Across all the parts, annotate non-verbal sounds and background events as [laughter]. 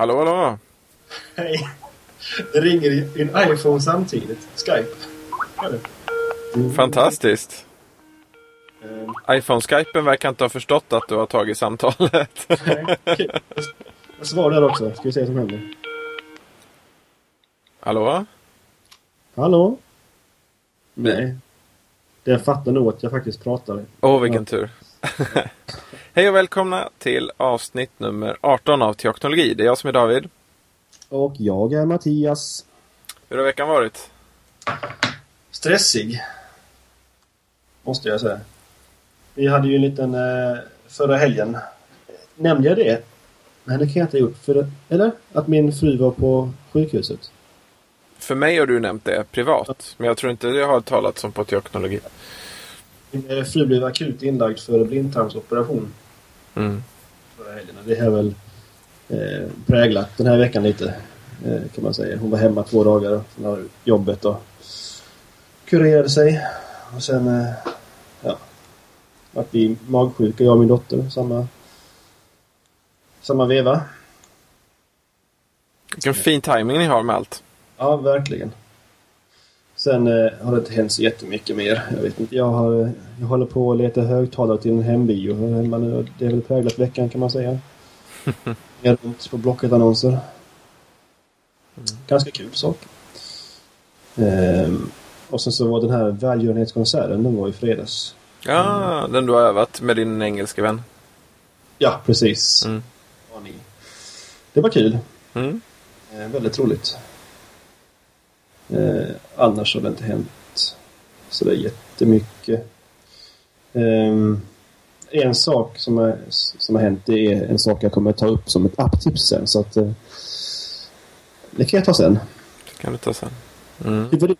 Hallå, hallå! Hej! Det ringer i din iPhone samtidigt. Skype. Fantastiskt! Ehm, iPhone-skypen verkar inte ha förstått att du har tagit samtalet. nej, okej. Jag svarar också. Ska vi se vad som händer. hallå? Hallå? Nej. Den fattar nog att jag faktiskt pratar. Åh, vilken tur. [laughs] Hej och välkomna till avsnitt nummer 18 av Teoknologi. Det är jag som är David. Och jag är Mattias. Hur har veckan varit? Stressig. Måste jag säga. Vi hade ju en liten eh, förra helgen. Nämnde jag det? Nej, det kan jag inte ha gjort. För, eller? Att min fru var på sjukhuset. För mig har du nämnt det privat. Men jag tror inte det har talats om på Teoknologi. Min fru blev akut inlagd för blindtarmsoperation Mm. förra helgen. Det har väl eh, präglat den här veckan lite. Eh, kan man säga. Hon var hemma två dagar från jobbet och kurerade sig. Och sen eh, ja, vart vi magsjuka, jag och min dotter. Samma, samma veva. Vilken fin timing ni har med allt. Ja, verkligen. Sen eh, har det inte hänt så jättemycket mer. Jag vet inte. Jag, har, jag håller på att leta högtalare till en hembio här hemma nu. Det är väl präglat veckan kan man säga. [laughs] Jag runt på Blocket-annonser. Ganska kul sak. Ehm, och sen så var den här välgörenhetskonserten, den var i fredags. Ja, den du har övat med din engelska vän. Ja, precis. Mm. Det var kul. Mm. Eh, väldigt roligt. Eh, annars har det inte hänt så det är jättemycket. Eh, en sak som, är, som har hänt det är en sak jag kommer ta upp som ett apptips sen. Så att, eh, det kan jag ta sen. Det kan du ta sen. Mm. Hur var det?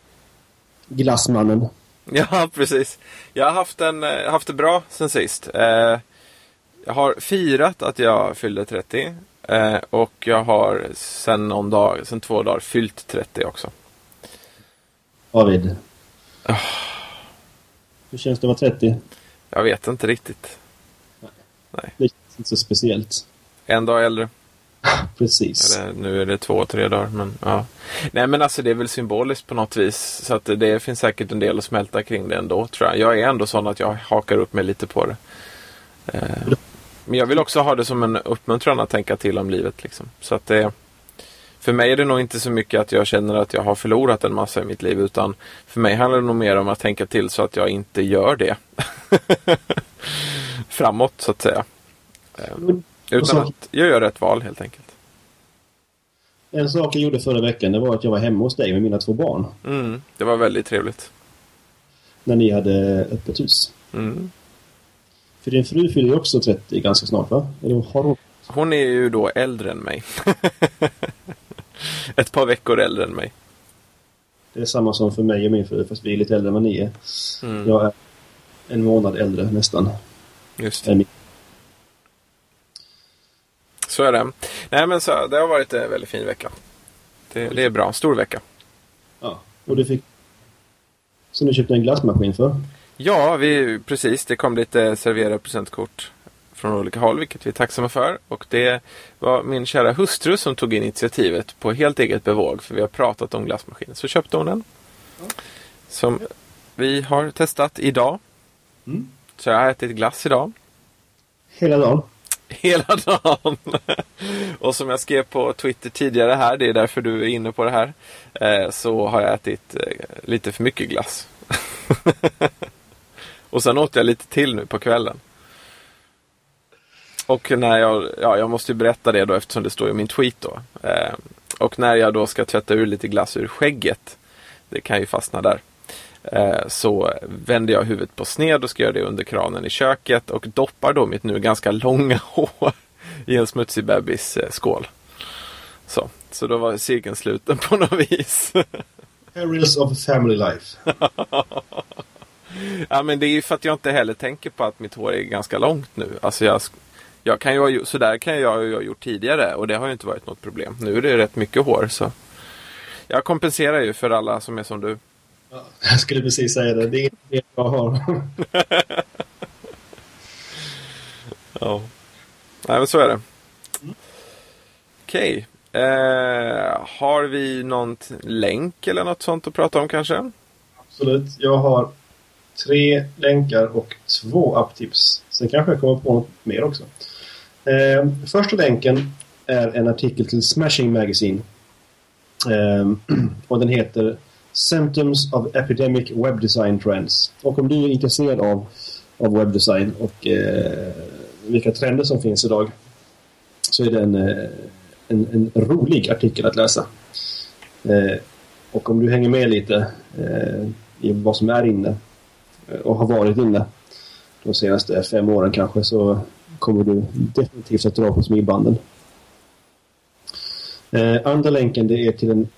Glassmannen. [laughs] Ja, precis. Jag har haft, en, eh, haft det bra sen sist. Eh, jag har firat att jag fyllde 30. Eh, och jag har sen, någon dag, sen två dagar fyllt 30 också. Arvid. Hur känns det att vara 30? Jag vet inte riktigt. Det känns inte så speciellt. En dag äldre. [laughs] Precis. Eller, nu är det två, tre dagar. Men, ja. Nej men alltså det är väl symboliskt på något vis. Så att det, det finns säkert en del att smälta kring det ändå tror jag. Jag är ändå sån att jag hakar upp mig lite på det. Eh, men jag vill också ha det som en uppmuntran att tänka till om livet. Liksom. Så att det, för mig är det nog inte så mycket att jag känner att jag har förlorat en massa i mitt liv. Utan för mig handlar det nog mer om att tänka till så att jag inte gör det. [laughs] Framåt så att säga. Eh, utan så- att jag gör rätt val helt enkelt. En sak jag gjorde förra veckan det var att jag var hemma hos dig med mina två barn. Mm, det var väldigt trevligt. När ni hade öppet hus. Mm. För din fru fyller ju också 30 ganska snart va? Eller har hon? Hon är ju då äldre än mig. [laughs] Ett par veckor äldre än mig. Det är samma som för mig och min fru fast vi är lite äldre än vad ni är. Mm. Jag är en månad äldre nästan. Just det. Så är det. Nej men så, det har varit en väldigt fin vecka. Det, det är bra. Stor vecka. Ja. Och du fick... Så du köpte en glassmaskin för? Ja, vi, precis. Det kom lite servera presentkort från olika håll, vilket vi är tacksamma för. Och det var min kära hustru som tog initiativet på helt eget bevåg, för vi har pratat om glassmaskin. Så köpte hon den. Som vi har testat idag. Mm. Så jag har ätit glass idag. Hela dagen? [laughs] Hela dagen. [laughs] och som jag skrev på Twitter tidigare här, det är därför du är inne på det här. Eh, så har jag ätit eh, lite för mycket glass. [laughs] och sen åt jag lite till nu på kvällen. Och när jag, ja jag måste ju berätta det då eftersom det står i min tweet då. Eh, och när jag då ska tvätta ur lite glass ur skägget, det kan ju fastna där. Eh, så vänder jag huvudet på sned och ska göra det under kranen i köket och doppar då mitt nu ganska långa [laughs] hår i en smutsig bebis eh, skål. Så, så då var cirkeln sluten på något vis. [laughs] Perils of family life. [laughs] ja men det är ju för att jag inte heller tänker på att mitt hår är ganska långt nu. Alltså jag, jag kan ju ha, gjort- så där kan jag ju ha gjort tidigare och det har ju inte varit något problem. Nu är det rätt mycket hår så. Jag kompenserar ju för alla som är som du. Ja, jag skulle precis säga det. Det är det jag har. [laughs] Ja. Nej men så är det. Okej. Eh, har vi någon länk eller något sånt att prata om kanske? Absolut. Jag har tre länkar och två apptips. Sen kanske jag kommer på något mer också. Eh, första länken är en artikel till Smashing Magazine. Eh, [clears throat] och den heter Symptoms of Epidemic Web Design Trends. Och om du är intresserad av, av webbdesign och eh, vilka trender som finns idag så är det en, eh, en, en rolig artikel att läsa. Eh, och om du hänger med lite eh, i vad som är inne eh, och har varit inne de senaste fem åren kanske så kommer du definitivt att dra på smilbanden. Eh, andra länken det är till en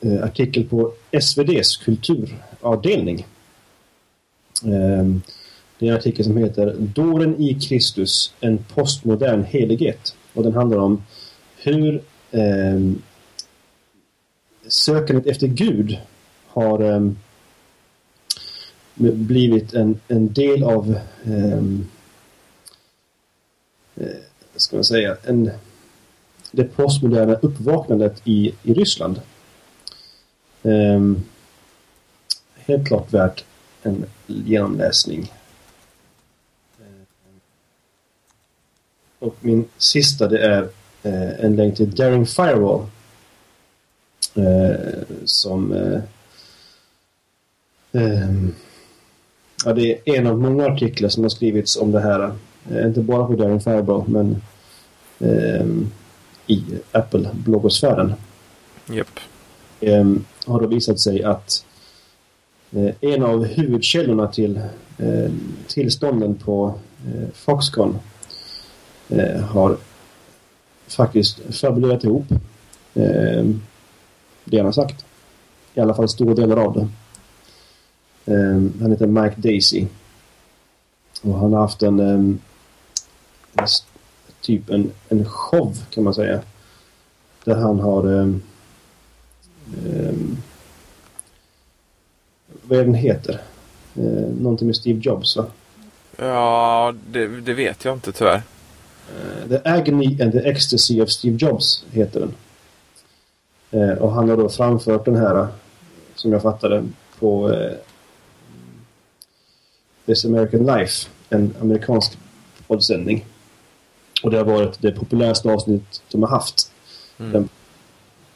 eh, artikel på SVDs kulturavdelning. Eh, det är en artikel som heter Dåren i Kristus, en postmodern helighet. Och den handlar om hur eh, sökandet efter Gud har eh, blivit en, en del av eh, Eh, ska man säga, en, det postmoderna uppvaknandet i, i Ryssland. Ehm, helt klart värt en genomläsning. Eh, och min sista det är eh, en länk till Daring Firewall. Eh, som eh, ehm, Ja, det är en av många artiklar som har skrivits om det här. Eh, inte bara på Daring Fireball, men eh, i Apple-bloggosfären. Japp. Eh, har det visat sig att eh, en av huvudkällorna till eh, tillstånden på eh, Foxconn har faktiskt fabulerat ihop det han har sagt. I alla fall stora delar av det. Han heter Mike Daisy. Och han har haft en typ en, en show kan man säga. Där han har um, vad är den heter? Uh, någonting med Steve Jobs va? Ja, det, det vet jag inte tyvärr. Uh, the Agony and the Ecstasy of Steve Jobs heter den. Uh, och han har då framfört den här som jag fattade på This American Life, en amerikansk poddsändning. Och det har varit det populäraste avsnitt de har haft. Mm.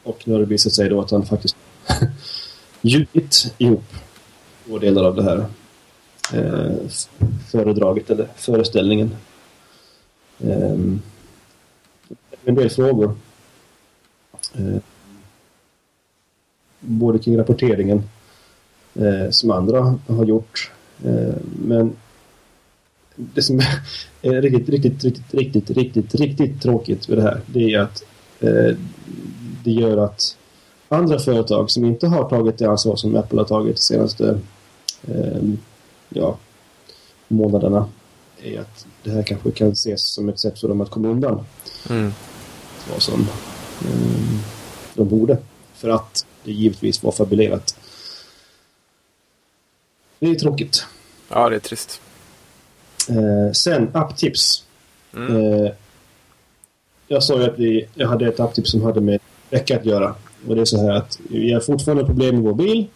Och nu har det visat sig då att han faktiskt [laughs] ljudit ihop två delar av det här eh, föredraget eller föreställningen. Eh, en del frågor. Eh, både kring rapporteringen eh, som andra har gjort Eh, men det som är [laughs] riktigt, riktigt, riktigt, riktigt, riktigt, riktigt tråkigt med det här det är att eh, det gör att andra företag som inte har tagit det ansvar som Apple har tagit de senaste eh, ja, månaderna är att det här kanske kan ses som ett sätt för dem att komma undan Mm. vad som eh, de borde. För att det givetvis var fabulerat. Det är tråkigt. Ja, det är trist. Eh, sen apptips. Mm. Eh, jag sa ju att vi, jag hade ett apptips som hade med vecka att göra. Och det är så här att vi har fortfarande problem med vår bil.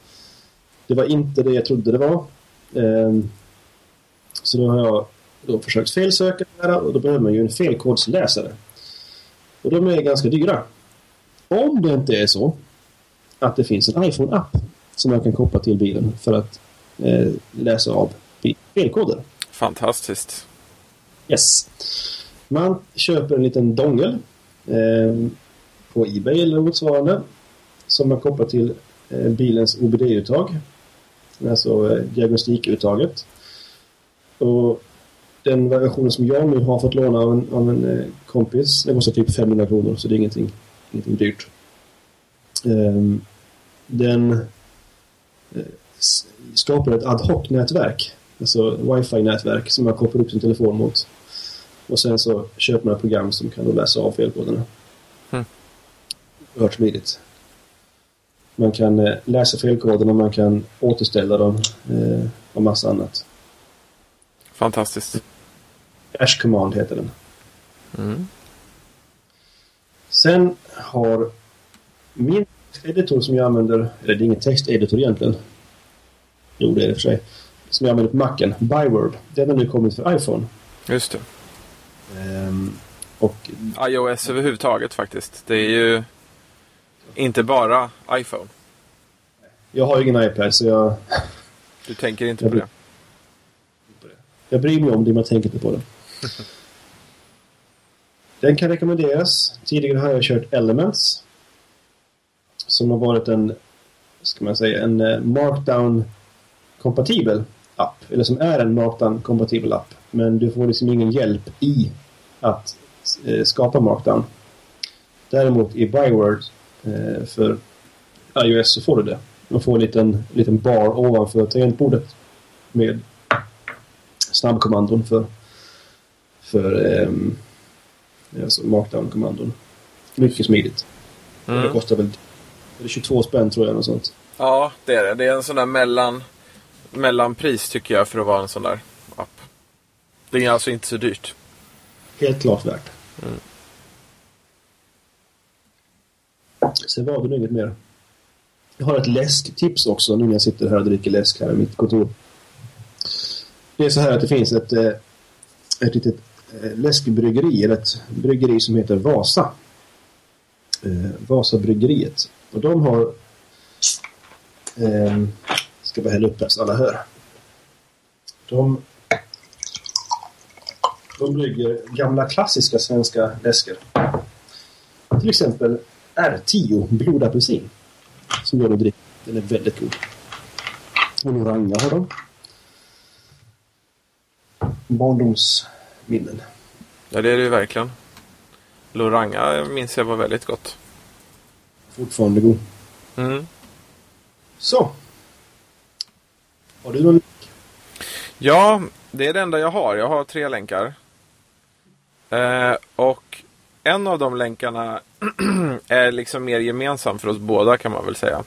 Det var inte det jag trodde det var. Eh, så då har jag då försökt felsöka det här och då behöver man ju en felkodsläsare. Och de är ganska dyra. Om det inte är så att det finns en iPhone-app som man kan koppla till bilen för att eh, läsa av felkoder. Fantastiskt. Yes. Man köper en liten dongel eh, på Ebay eller motsvarande som man kopplar till eh, bilens OBD-uttag. Alltså eh, diagnostikuttaget. Och den versionen som jag nu har fått låna av en, av en eh, kompis, den kostar typ 500 kronor så det är ingenting, ingenting dyrt. Ehm, den eh, skapar ett ad hoc-nätverk, alltså wifi-nätverk som man kopplar upp sin telefon mot. Och sen så köper man program som kan då läsa av felkoderna. Mm. Oerhört smidigt. Man kan eh, läsa felkoderna, man kan återställa dem eh, och massa annat. Fantastiskt. Dash Command heter den. Mm. Sen har min texteditor som jag använder, eller det är ingen texteditor egentligen. Jo, det är det för sig. Som jag använder på Macen, Byword. Den har nu kommit för iPhone. Just det. Ehm, och iOS överhuvudtaget faktiskt. Det är ju inte bara iPhone. jag har ju ingen iPad så jag, [laughs] Du tänker inte på det. jag bryr mig om det men jag tänker inte på det. [laughs] Den kan rekommenderas. Tidigare har jag kört Elements. Som har varit en, ska man säga, en eh, Markdown-kompatibel app. Eller som är en Markdown-kompatibel app. Men du får liksom ingen hjälp i att eh, skapa Markdown. Däremot i Byword eh, för iOS så får du det. Man får en liten, liten bar ovanför tangentbordet med snabbkommandon för, för ehm, alltså markdown-kommandon. Mycket smidigt. Det Mm. kostar väl är det 22 spänn tror jag. Något sånt. Ja, det är det. Det är en sån där mellan, mellanpris tycker jag för att vara en sån där app. Det är alltså inte så dyrt. Helt klart värt. Sen var det nog inget mer. Jag har ett läsktips också nu när jag sitter här och dricker läsk här i mitt kontor. Det är så här att det finns ett, eh, ett litet eh, läskbryggeri, eller ett bryggeri som heter Vasa. Eh, Vasabryggeriet. Och de har... Eh, ska bara hälla upp här så alla hör. De de brygger gamla klassiska svenska läsker. Till exempel R10 blodapelsin. Som jag nu dricker. Den är väldigt god. Och Loranga har de. Barndomsminnen. Ja, det är det ju verkligen. Loranga minns jag var väldigt gott. Fortfarande god. Mm. Så. Har du någon... Ja, det är det enda jag har. Jag har tre länkar. Eh, och en av de länkarna [clears throat] är liksom mer gemensam för oss båda kan man väl säga.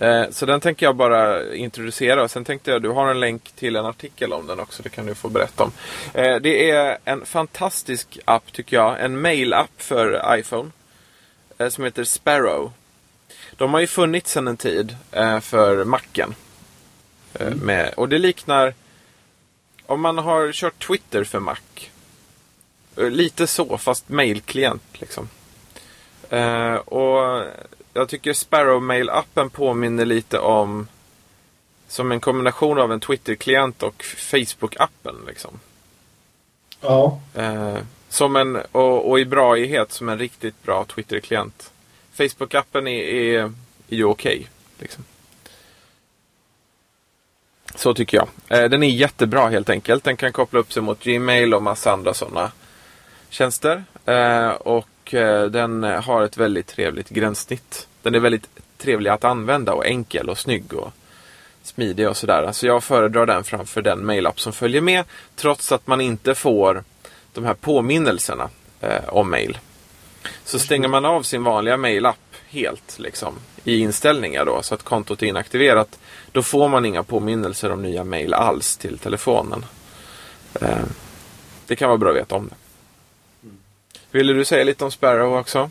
Eh, så den tänker jag bara introducera. Och sen tänkte jag, du har en länk till en artikel om den också. Det kan du få berätta om. Eh, det är en fantastisk app tycker jag. En mail-app för iPhone. Eh, som heter Sparrow. De har ju funnits sedan en tid eh, för Macen. Eh, med, och det liknar om man har kört Twitter för Mac. Eh, Lite så, fast mailklient liksom. Eh, och jag tycker Sparrow Mail-appen påminner lite om som en kombination av en Twitter-klient och Facebook-appen. Liksom. Ja. Eh, som en, och, och i braighet som en riktigt bra Twitter-klient. Facebook-appen är, är, är ju okej. liksom. Så tycker jag. Eh, den är jättebra helt enkelt. Den kan koppla upp sig mot Gmail och massa andra sådana tjänster. Eh, och eh, den har ett väldigt trevligt gränssnitt. Den är väldigt trevlig att använda och enkel och snygg och smidig och sådär. Så jag föredrar den framför den mailapp som följer med. Trots att man inte får de här påminnelserna om mail. Så stänger man av sin vanliga mailapp helt liksom, i inställningar då så att kontot är inaktiverat. Då får man inga påminnelser om nya mail alls till telefonen. Eh, det kan vara bra att veta om det. Ville du säga lite om Sparrow också?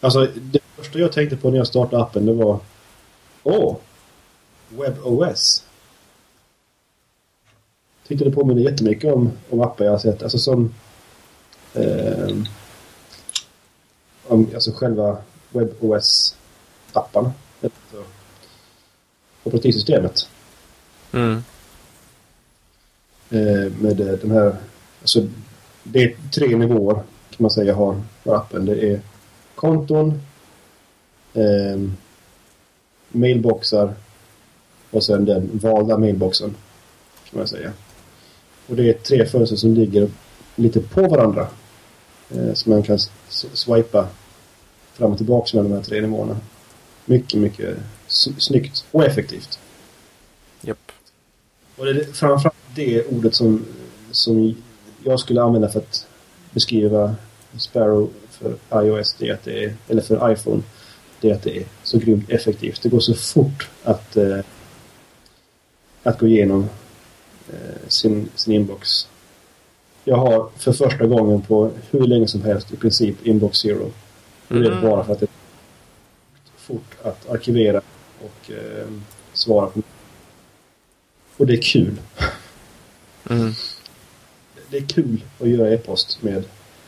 Alltså, det första jag tänkte på när jag startade appen det var Åh! WebOS. Tyckte det påminner jättemycket om, om appar jag har sett. Alltså som... Eh, alltså själva WebOS-apparna. Alltså, operativsystemet. Mm. Eh, med eh, de här... Alltså, det är tre nivåer kan man säga har, appen. Det är konton, eh, mailboxar och sen den valda mailboxen. Kan man säga. Och det är tre fönster som ligger lite på varandra. Eh, så man kan swipa fram och tillbaka mellan de här tre nivåerna. Mycket, mycket snyggt och effektivt. Japp. Och det är framförallt det ordet som, som jag skulle använda för att beskriva Sparrow för iOS, det är att det är, eller för iPhone, det är att det är så grymt effektivt. Det går så fort att, eh, att gå igenom eh, sin, sin inbox. jag har för första gången på hur länge som helst i princip Inbox Zero. Mm. Det är bara för att det är fort att arkivera och eh, svara på. Och det är kul. Mm. Det är kul att göra e-post med,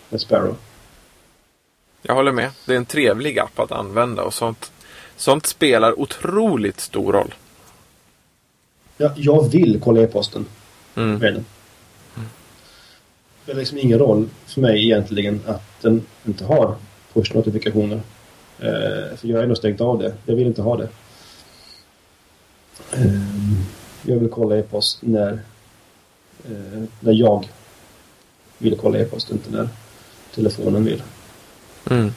med Sparrow. Jag håller med. Det är en trevlig app att använda och sånt, sånt spelar otroligt stor roll. Ja, jag vill kolla e-posten mm. med den. Det spelar liksom ingen roll för mig egentligen att den inte har push-notifikationer. Eh, för jag har ändå stängt av det. Jag vill inte ha det. Eh, jag vill kolla e-post när, eh, när jag vill kolla e-post, inte när telefonen vill. Mm.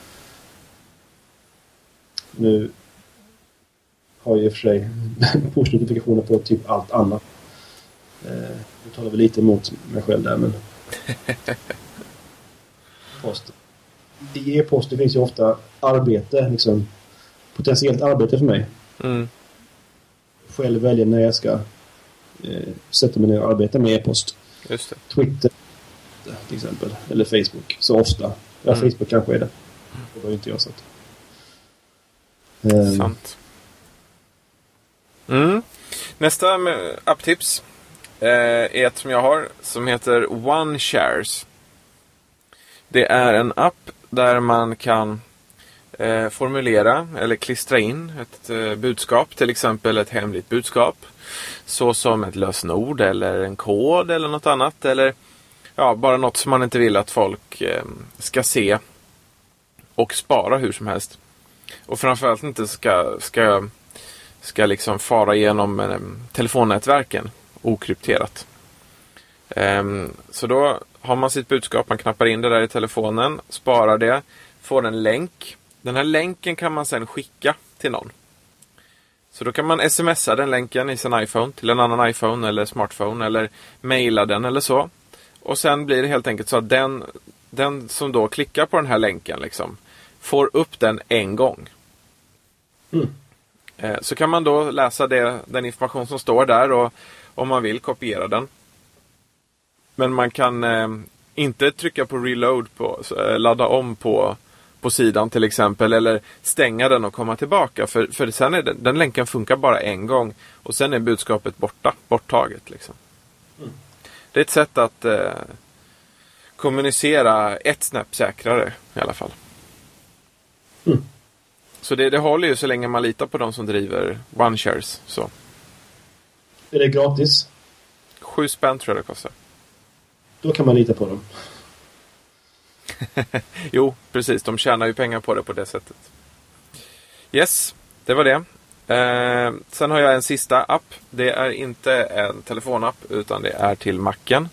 Nu har jag i och för sig [laughs] push-notifikationer på typ allt annat. Nu talar vi lite emot mig själv där men... [laughs] Post. I e-post finns ju ofta arbete, liksom potentiellt arbete för mig. Mm. Själv väljer när jag ska eh, sätta mig ner och arbeta med e-post. Just det. Twitter till exempel. Eller Facebook. Så ofta. Ja, Mm. Facebook kanske är det. Och då är inte jag så att... Ehm, Sant. Mm. Nästa apptips eh, är ett som jag har som heter OneShares. Det är en app där man kan eh, formulera eller klistra in ett eh, budskap, till exempel ett hemligt budskap. Så som ett lösenord eller en kod eller något annat. Eller ja, bara något som man inte vill att folk eh, ska se och spara hur som helst. Och framförallt inte ska, ska, ska liksom fara igenom eh, telefonnätverken okrypterat. Ehm, så då har man sitt budskap, man knappar in det där i telefonen, sparar det, får en länk. Den här länken kan man sedan skicka till någon. Så då kan man smsa den länken i sin iPhone till en annan iPhone eller smartphone eller mejla den eller så. Och sen blir det helt enkelt så att den, den som då klickar på den här länken liksom, får upp den en gång. Mm. Eh, Så kan man då läsa det, den information som står där och om man vill kopiera den. Men man kan eh, inte trycka på reload, på, så, eh, ladda om på, på sidan till exempel. Eller stänga den och komma tillbaka. För, för sen är den, den länken funkar bara en gång. Och sen är budskapet borta, borttaget. Liksom. Det är ett sätt att eh, kommunicera ett snäpp säkrare i alla fall. Mm. Så det, det håller ju så länge man litar på de som driver OneShares. Så. Är det gratis? Sju spänn tror jag det kostar. Då kan man lita på dem. [laughs] Jo, precis. De tjänar ju pengar på det på det sättet. Yes, det var det. Eh, sen har jag en sista app. Det är inte en telefonapp utan det är till macken.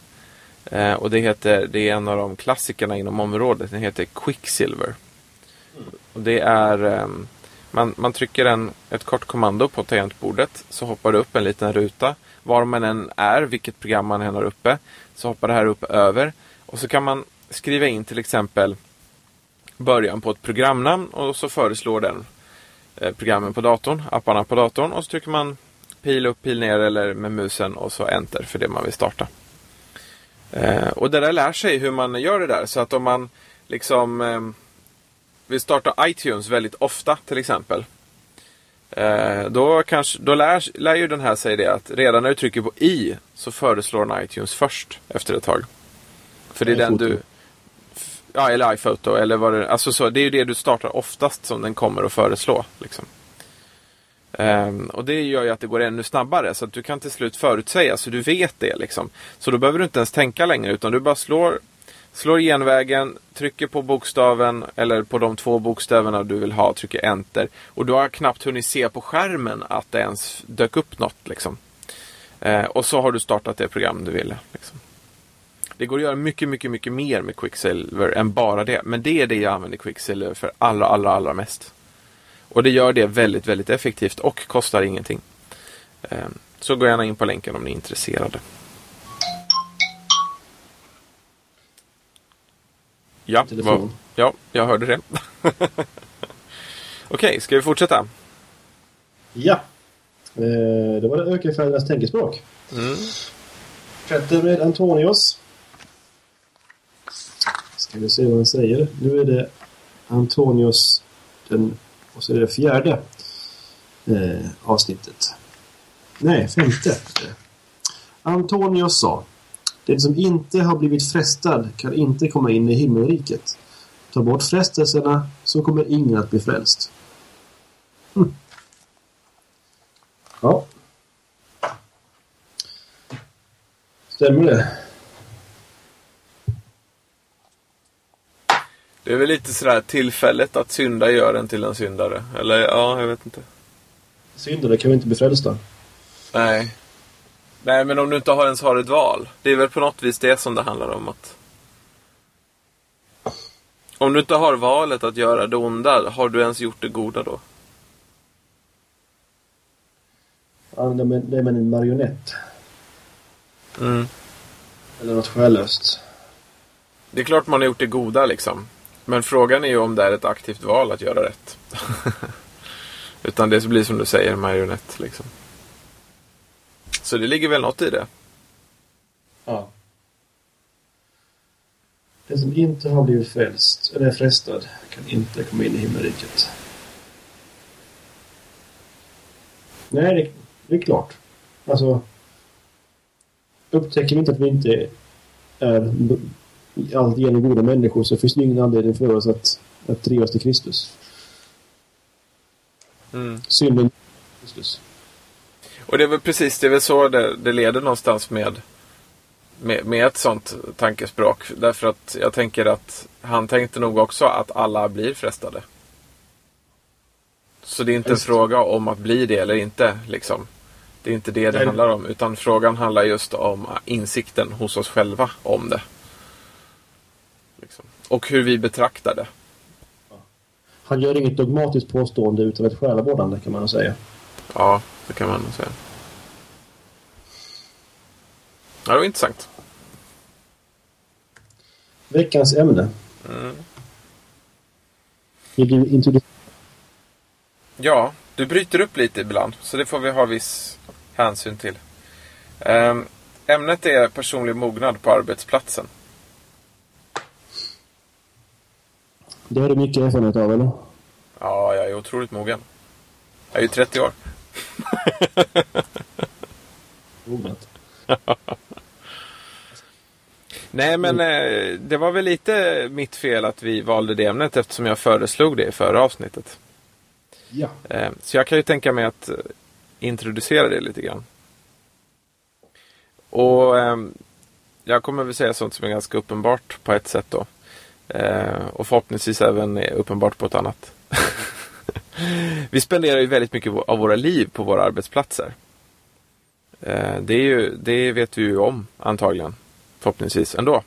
Eh, och det, heter, det är en av de klassikerna inom området. Den heter Quicksilver. Och det är, eh, man, man trycker en, ett kort kommando på tangentbordet så hoppar det upp en liten ruta. Var man än är, vilket program man än har uppe, så hoppar det här upp över. Och så kan man skriva in till exempel början på ett programnamn och så föreslår den eh, programmen på datorn, apparna på datorn och så trycker man pil upp, pil ner eller med musen och så enter för det man vill starta. Eh, och det där lär sig hur man gör det där så att om man liksom eh, vill starta iTunes väldigt ofta till exempel. Eh, då kanske, då lär, lär ju den här sig det att redan när du trycker på i så föreslår den iTunes först efter ett tag. För det är den du... Ja, eller iPhoto eller vad det alltså så, Det är ju det du startar oftast som den kommer att föreslå. Liksom. Ehm, och det gör ju att det går ännu snabbare så att du kan till slut förutsäga så du vet det. Liksom. Så då behöver du inte ens tänka längre utan du bara slår, slår genvägen, trycker på bokstaven eller på de två bokstäverna du vill ha, trycker enter. Och du har knappt hunnit se på skärmen att det ens dök upp något. Liksom. Eh, och så har du startat det program du ville. Liksom. Det går att göra mycket, mycket, mycket mer med Quicksilver än bara det. Men det är det jag använder Quicksilver för allra, allra, allra mest. Och det gör det väldigt, väldigt effektivt och kostar ingenting. Eh, Så gå gärna in på länken om ni är intresserade. Ja, Telefon. vad- ja jag hörde det. [laughs] Okej, ska vi fortsätta? Ja. Eh, det var det ökenfärgernas tänkespråk. Mm. Fortsätter med Antonios. Ska vi se vad han säger. Nu är det Antonios den, och så är det fjärde eh, avsnittet. Nej, femte. Antonios sa Den som inte har blivit frestad kan inte komma in i himmelriket. Ta bort frestelserna så kommer ingen att bli frälst. Hm. Ja. Stämmer det? Det är väl lite sådär tillfället att synda gör en till en syndare. Eller ja, jag vet inte. Syndare kan vi inte bli frälsta. Nej. Nej, men om du inte har ens har ett val. Det är väl på något vis det som det handlar om. att Om du inte har valet att göra det onda, har du ens gjort det goda då? Ja, är det är med en marionett. Mm. Eller något själlöst. Det är klart man har gjort det goda liksom. Men frågan är ju om det är ett aktivt val att göra rätt. [laughs] Utan det blir som du säger, marionett liksom. Så det ligger väl något i det. Ja. Den som inte har blivit frälst, eller frestad, kan inte komma in i himmelriket. Nej, det, det är klart. Alltså, upptäcker vi inte att vi inte är alltigenom goda människor så finns det ingen anledning för oss att, att drivas till Kristus. Mm. Synden Kristus. Och det är väl precis, det är väl så det, det leder någonstans med, med, med ett sånt tankespråk. Därför att jag tänker att han tänkte nog också att alla blir frestade. Så det är inte en Just. fråga om att bli det eller inte. Liksom. Det är inte det det Nej. handlar om. Utan frågan handlar just om insikten hos oss själva om det. Liksom. Och hur vi betraktar det. Han gör inget dogmatiskt påstående utan ett själavårdande kan man säga. Ja, det kan man säga. Ja, det var intressant. Veckans ämne. Mm. Ja, du bryter upp lite ibland. Så det får vi ha viss hänsyn till. Ehm, ämnet är personlig mognad på arbetsplatsen. Det har du mycket erfarenhet av, eller? Ja, jag är otroligt mogen. Jag är ju 30 år. [laughs] Nej, men eh, det var väl lite mitt fel att vi valde det ämnet eftersom jag föreslog det i förra avsnittet. Ja. Eh, så jag kan ju tänka mig att eh, introducera det lite grann. Och ehm, jag kommer väl säga sånt som är ganska uppenbart på ett sätt då. Eh, och förhoppningsvis även uppenbart på ett annat. [laughs] vi spenderar ju väldigt mycket av våra liv på våra arbetsplatser. Eh, det, är ju, det vet vi ju om antagligen. Förhoppningsvis ändå.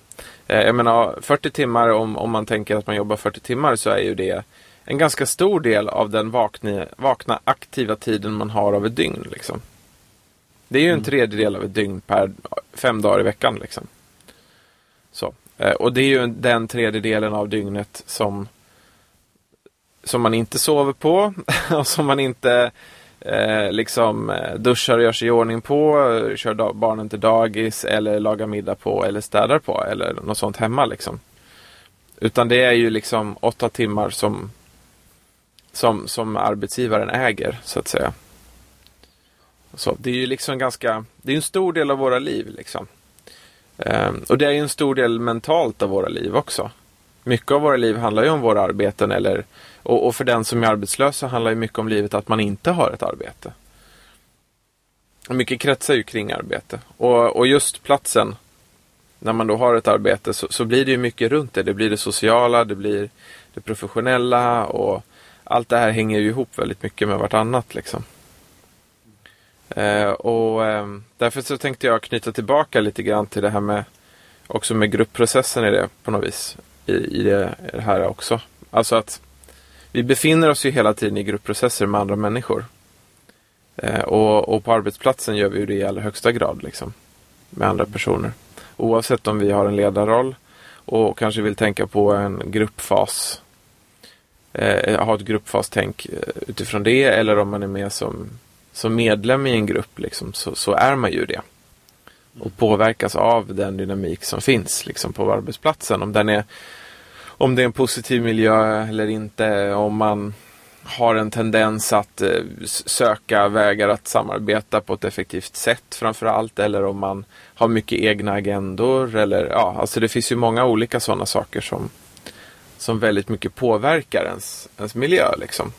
Eh, jag menar 40 timmar om, om man tänker att man jobbar 40 timmar så är ju det en ganska stor del av den vakna, vakna aktiva tiden man har av ett dygn. Liksom. Det är ju en tredjedel av ett dygn per fem dagar i veckan. Liksom. Så. Eh, och det är ju den tredjedelen av dygnet som, som man inte sover på [laughs] och som man inte eh, liksom eh, duschar och gör sig i ordning på, eh, kör barnen till dagis eller lagar middag på eller städar på eller något sånt hemma. Liksom. Utan det är ju liksom åtta timmar som, som, som arbetsgivaren äger, så att säga. Så, det är ju liksom ganska, det är en stor del av våra liv. Liksom. Ehm, och det är ju en stor del mentalt av våra liv också. Mycket av våra liv handlar ju om våra arbeten eller, och, och för den som är arbetslös så handlar ju mycket om livet att man inte har ett arbete. Mycket kretsar ju kring arbete. Och, och just platsen, när man då har ett arbete så, så blir det ju mycket runt det. Det blir det sociala, det blir det professionella och allt det här hänger ju ihop väldigt mycket med vartannat. Liksom. Eh, och eh, Därför så tänkte jag knyta tillbaka lite grann till det här med också med gruppprocessen i det på något vis. I, i, det, i det här också. Alltså att vi befinner oss ju hela tiden i gruppprocesser med andra människor. Eh, och, och på arbetsplatsen gör vi ju det i allra högsta grad. Liksom, med andra personer. Oavsett om vi har en ledarroll och kanske vill tänka på en gruppfas. Eh, ha ett gruppfastänk eh, utifrån det eller om man är med som, som medlem i en grupp liksom, så, så är man ju det. Och påverkas av den dynamik som finns liksom, på arbetsplatsen. Om den är om det är en positiv miljö eller inte. Om man har en tendens att eh, söka vägar att samarbeta på ett effektivt sätt framför allt. Eller om man har mycket egna agendor. Eller, ja, alltså det finns ju många olika sådana saker som, som väldigt mycket påverkar ens, ens miljö. Liksom.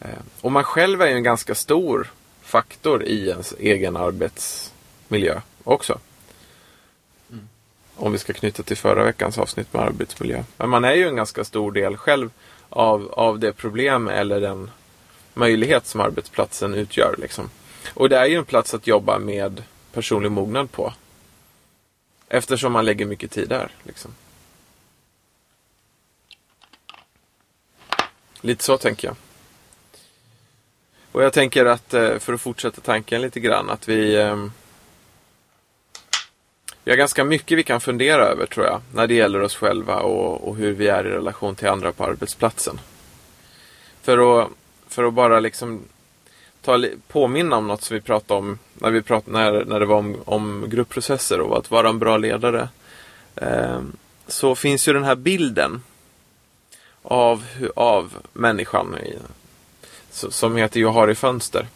Eh, och man själv är ju en ganska stor faktor i ens egen arbetsmiljö också. Om vi ska knyta till förra veckans avsnitt med arbetsmiljö. Men man är ju en ganska stor del själv av, av det problem eller den möjlighet som arbetsplatsen utgör. Liksom. Och det är ju en plats att jobba med personlig mognad på. Eftersom man lägger mycket tid där. Liksom. Lite så tänker jag. Och jag tänker att, eh, för att fortsätta tanken lite grann, att vi ehm, vi har ganska mycket vi kan fundera över tror jag, när det gäller oss själva och, och hur vi är i relation till andra på arbetsplatsen. För att, för att bara liksom ta, påminna om något som vi pratade om när, vi pratade, när, när det var om, om gruppprocesser och att vara en bra ledare. Eh, så finns ju den här bilden av, av människan i, som heter Jag har i fönster.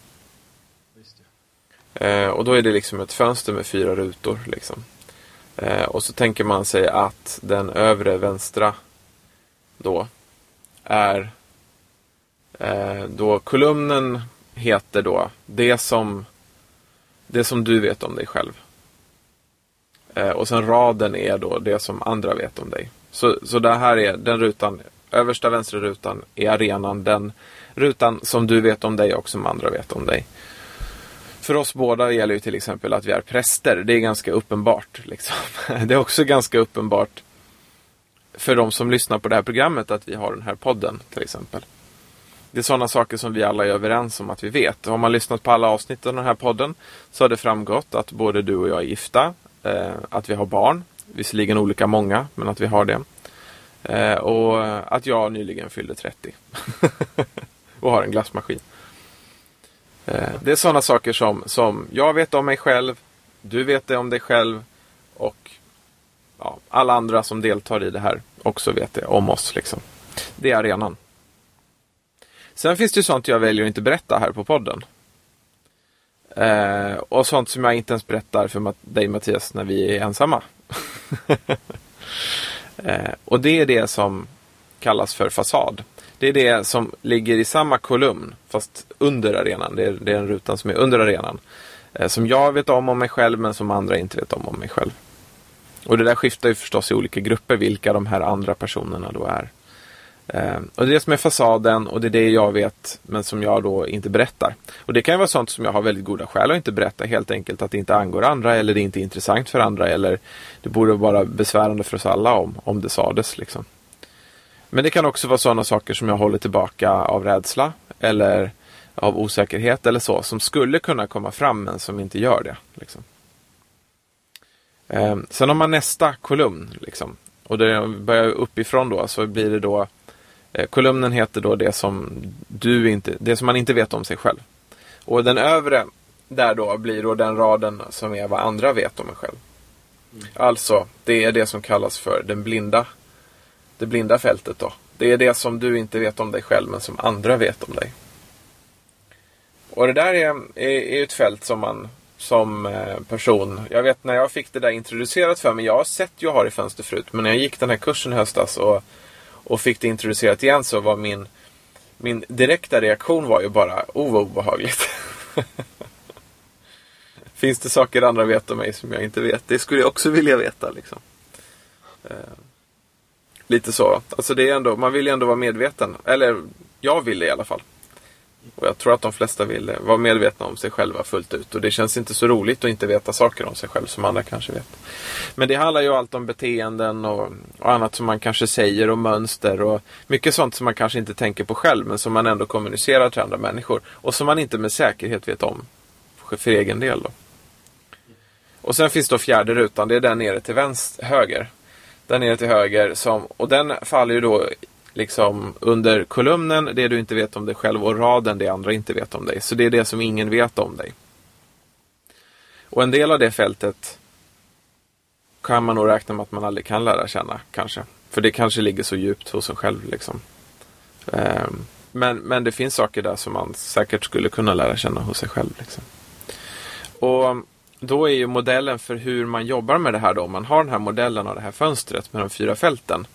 Eh, och då är det liksom ett fönster med fyra rutor. Liksom. Eh, och så tänker man sig att den övre vänstra då är eh, då kolumnen heter då det som det som du vet om dig själv. Eh, och sen raden är då det som andra vet om dig. Så, så det här är den rutan, översta vänstra rutan är arenan, den rutan som du vet om dig och som andra vet om dig. För oss båda gäller ju till exempel att vi är präster. Det är ganska uppenbart. Liksom. [laughs] Det är också ganska uppenbart för de som lyssnar på det här programmet att vi har den här podden till exempel. Det är sådana saker som vi alla är överens om att vi vet. Har man lyssnat på alla avsnitt av den här podden så har det framgått att både du och jag är gifta. Eh, att vi har barn. Visserligen olika många, men att vi har det. Eh, och att jag nyligen fyllde 30. [laughs] och har en glassmaskin. Eh, det är sådana saker som, som jag vet om mig själv, du vet det om dig själv och ja, alla andra som deltar i det här också vet det om oss. Liksom. Det är arenan. Sen finns det ju sånt jag väljer att inte berätta här på podden. Eh, och sånt som jag inte ens berättar för dig Mattias när vi är ensamma. [laughs] eh, och det är det som kallas för fasad. Det är det som ligger i samma kolumn fast under arenan. Det är, det är den rutan som är under arenan. Eh, som jag vet om om mig själv men som andra inte vet om om mig själv. Och det där skiftar ju förstås i olika grupper vilka de här andra personerna då är. Eh, och det är det som är fasaden och det är det jag vet men som jag då inte berättar. Och det kan ju vara sånt som jag har väldigt goda skäl att inte berätta. Helt enkelt att det inte angår andra eller det inte är intressant för andra eller det borde vara besvärande för oss alla om, om det sades. Liksom. Men det kan också vara sådana saker som jag håller tillbaka av rädsla eller av osäkerhet eller så som skulle kunna komma fram men som inte gör det. Liksom. Eh, sen har man nästa kolumn liksom, och det börjar uppifrån då så blir det då eh, kolumnen heter då det som du inte, det som man inte vet om sig själv. Och den övre där då blir då den raden som är vad andra vet om en själv. Mm. Alltså, det är det som kallas för den blinda det blinda fältet då. Det är det som du inte vet om dig själv men som andra vet om dig. Och det där är, är, är ett fält som man som eh, person. Jag vet när jag fick det där introducerat för mig. Jag har sett Jag har i fönster förut. Men när jag gick den här kursen i höstas och, och fick det introducerat igen så var min, min direkta reaktion var ju bara oh vad obehagligt. [laughs] Finns det saker andra vet om mig som jag inte vet? Det skulle jag också vilja veta. Liksom. Eh. Lite så. Alltså det är ändå, man vill ju ändå vara medveten. Eller jag vill det i alla fall. Och jag tror att de flesta vill vara medvetna om sig själva fullt ut. Och det känns inte så roligt att inte veta saker om sig själv som andra kanske vet. Men det handlar ju allt om beteenden och, och annat som man kanske säger och mönster och mycket sånt som man kanske inte tänker på själv men som man ändå kommunicerar till andra människor. Och som man inte med säkerhet vet om för egen del. Då. Och sen finns då fjärde rutan, det är där nere till vänster, höger där nere till höger. Som, och den faller ju då liksom under kolumnen, det du inte vet om dig själv och raden, det andra inte vet om dig. Så det är det som ingen vet om dig. Och en del av det fältet kan man nog räkna med att man aldrig kan lära känna, kanske. För det kanske ligger så djupt hos en själv. Liksom. Ehm, men, men det finns saker där som man säkert skulle kunna lära känna hos sig själv. Liksom. Och då är ju modellen för hur man jobbar med det här då. Om man har den här modellen av det här fönstret med de fyra fälten.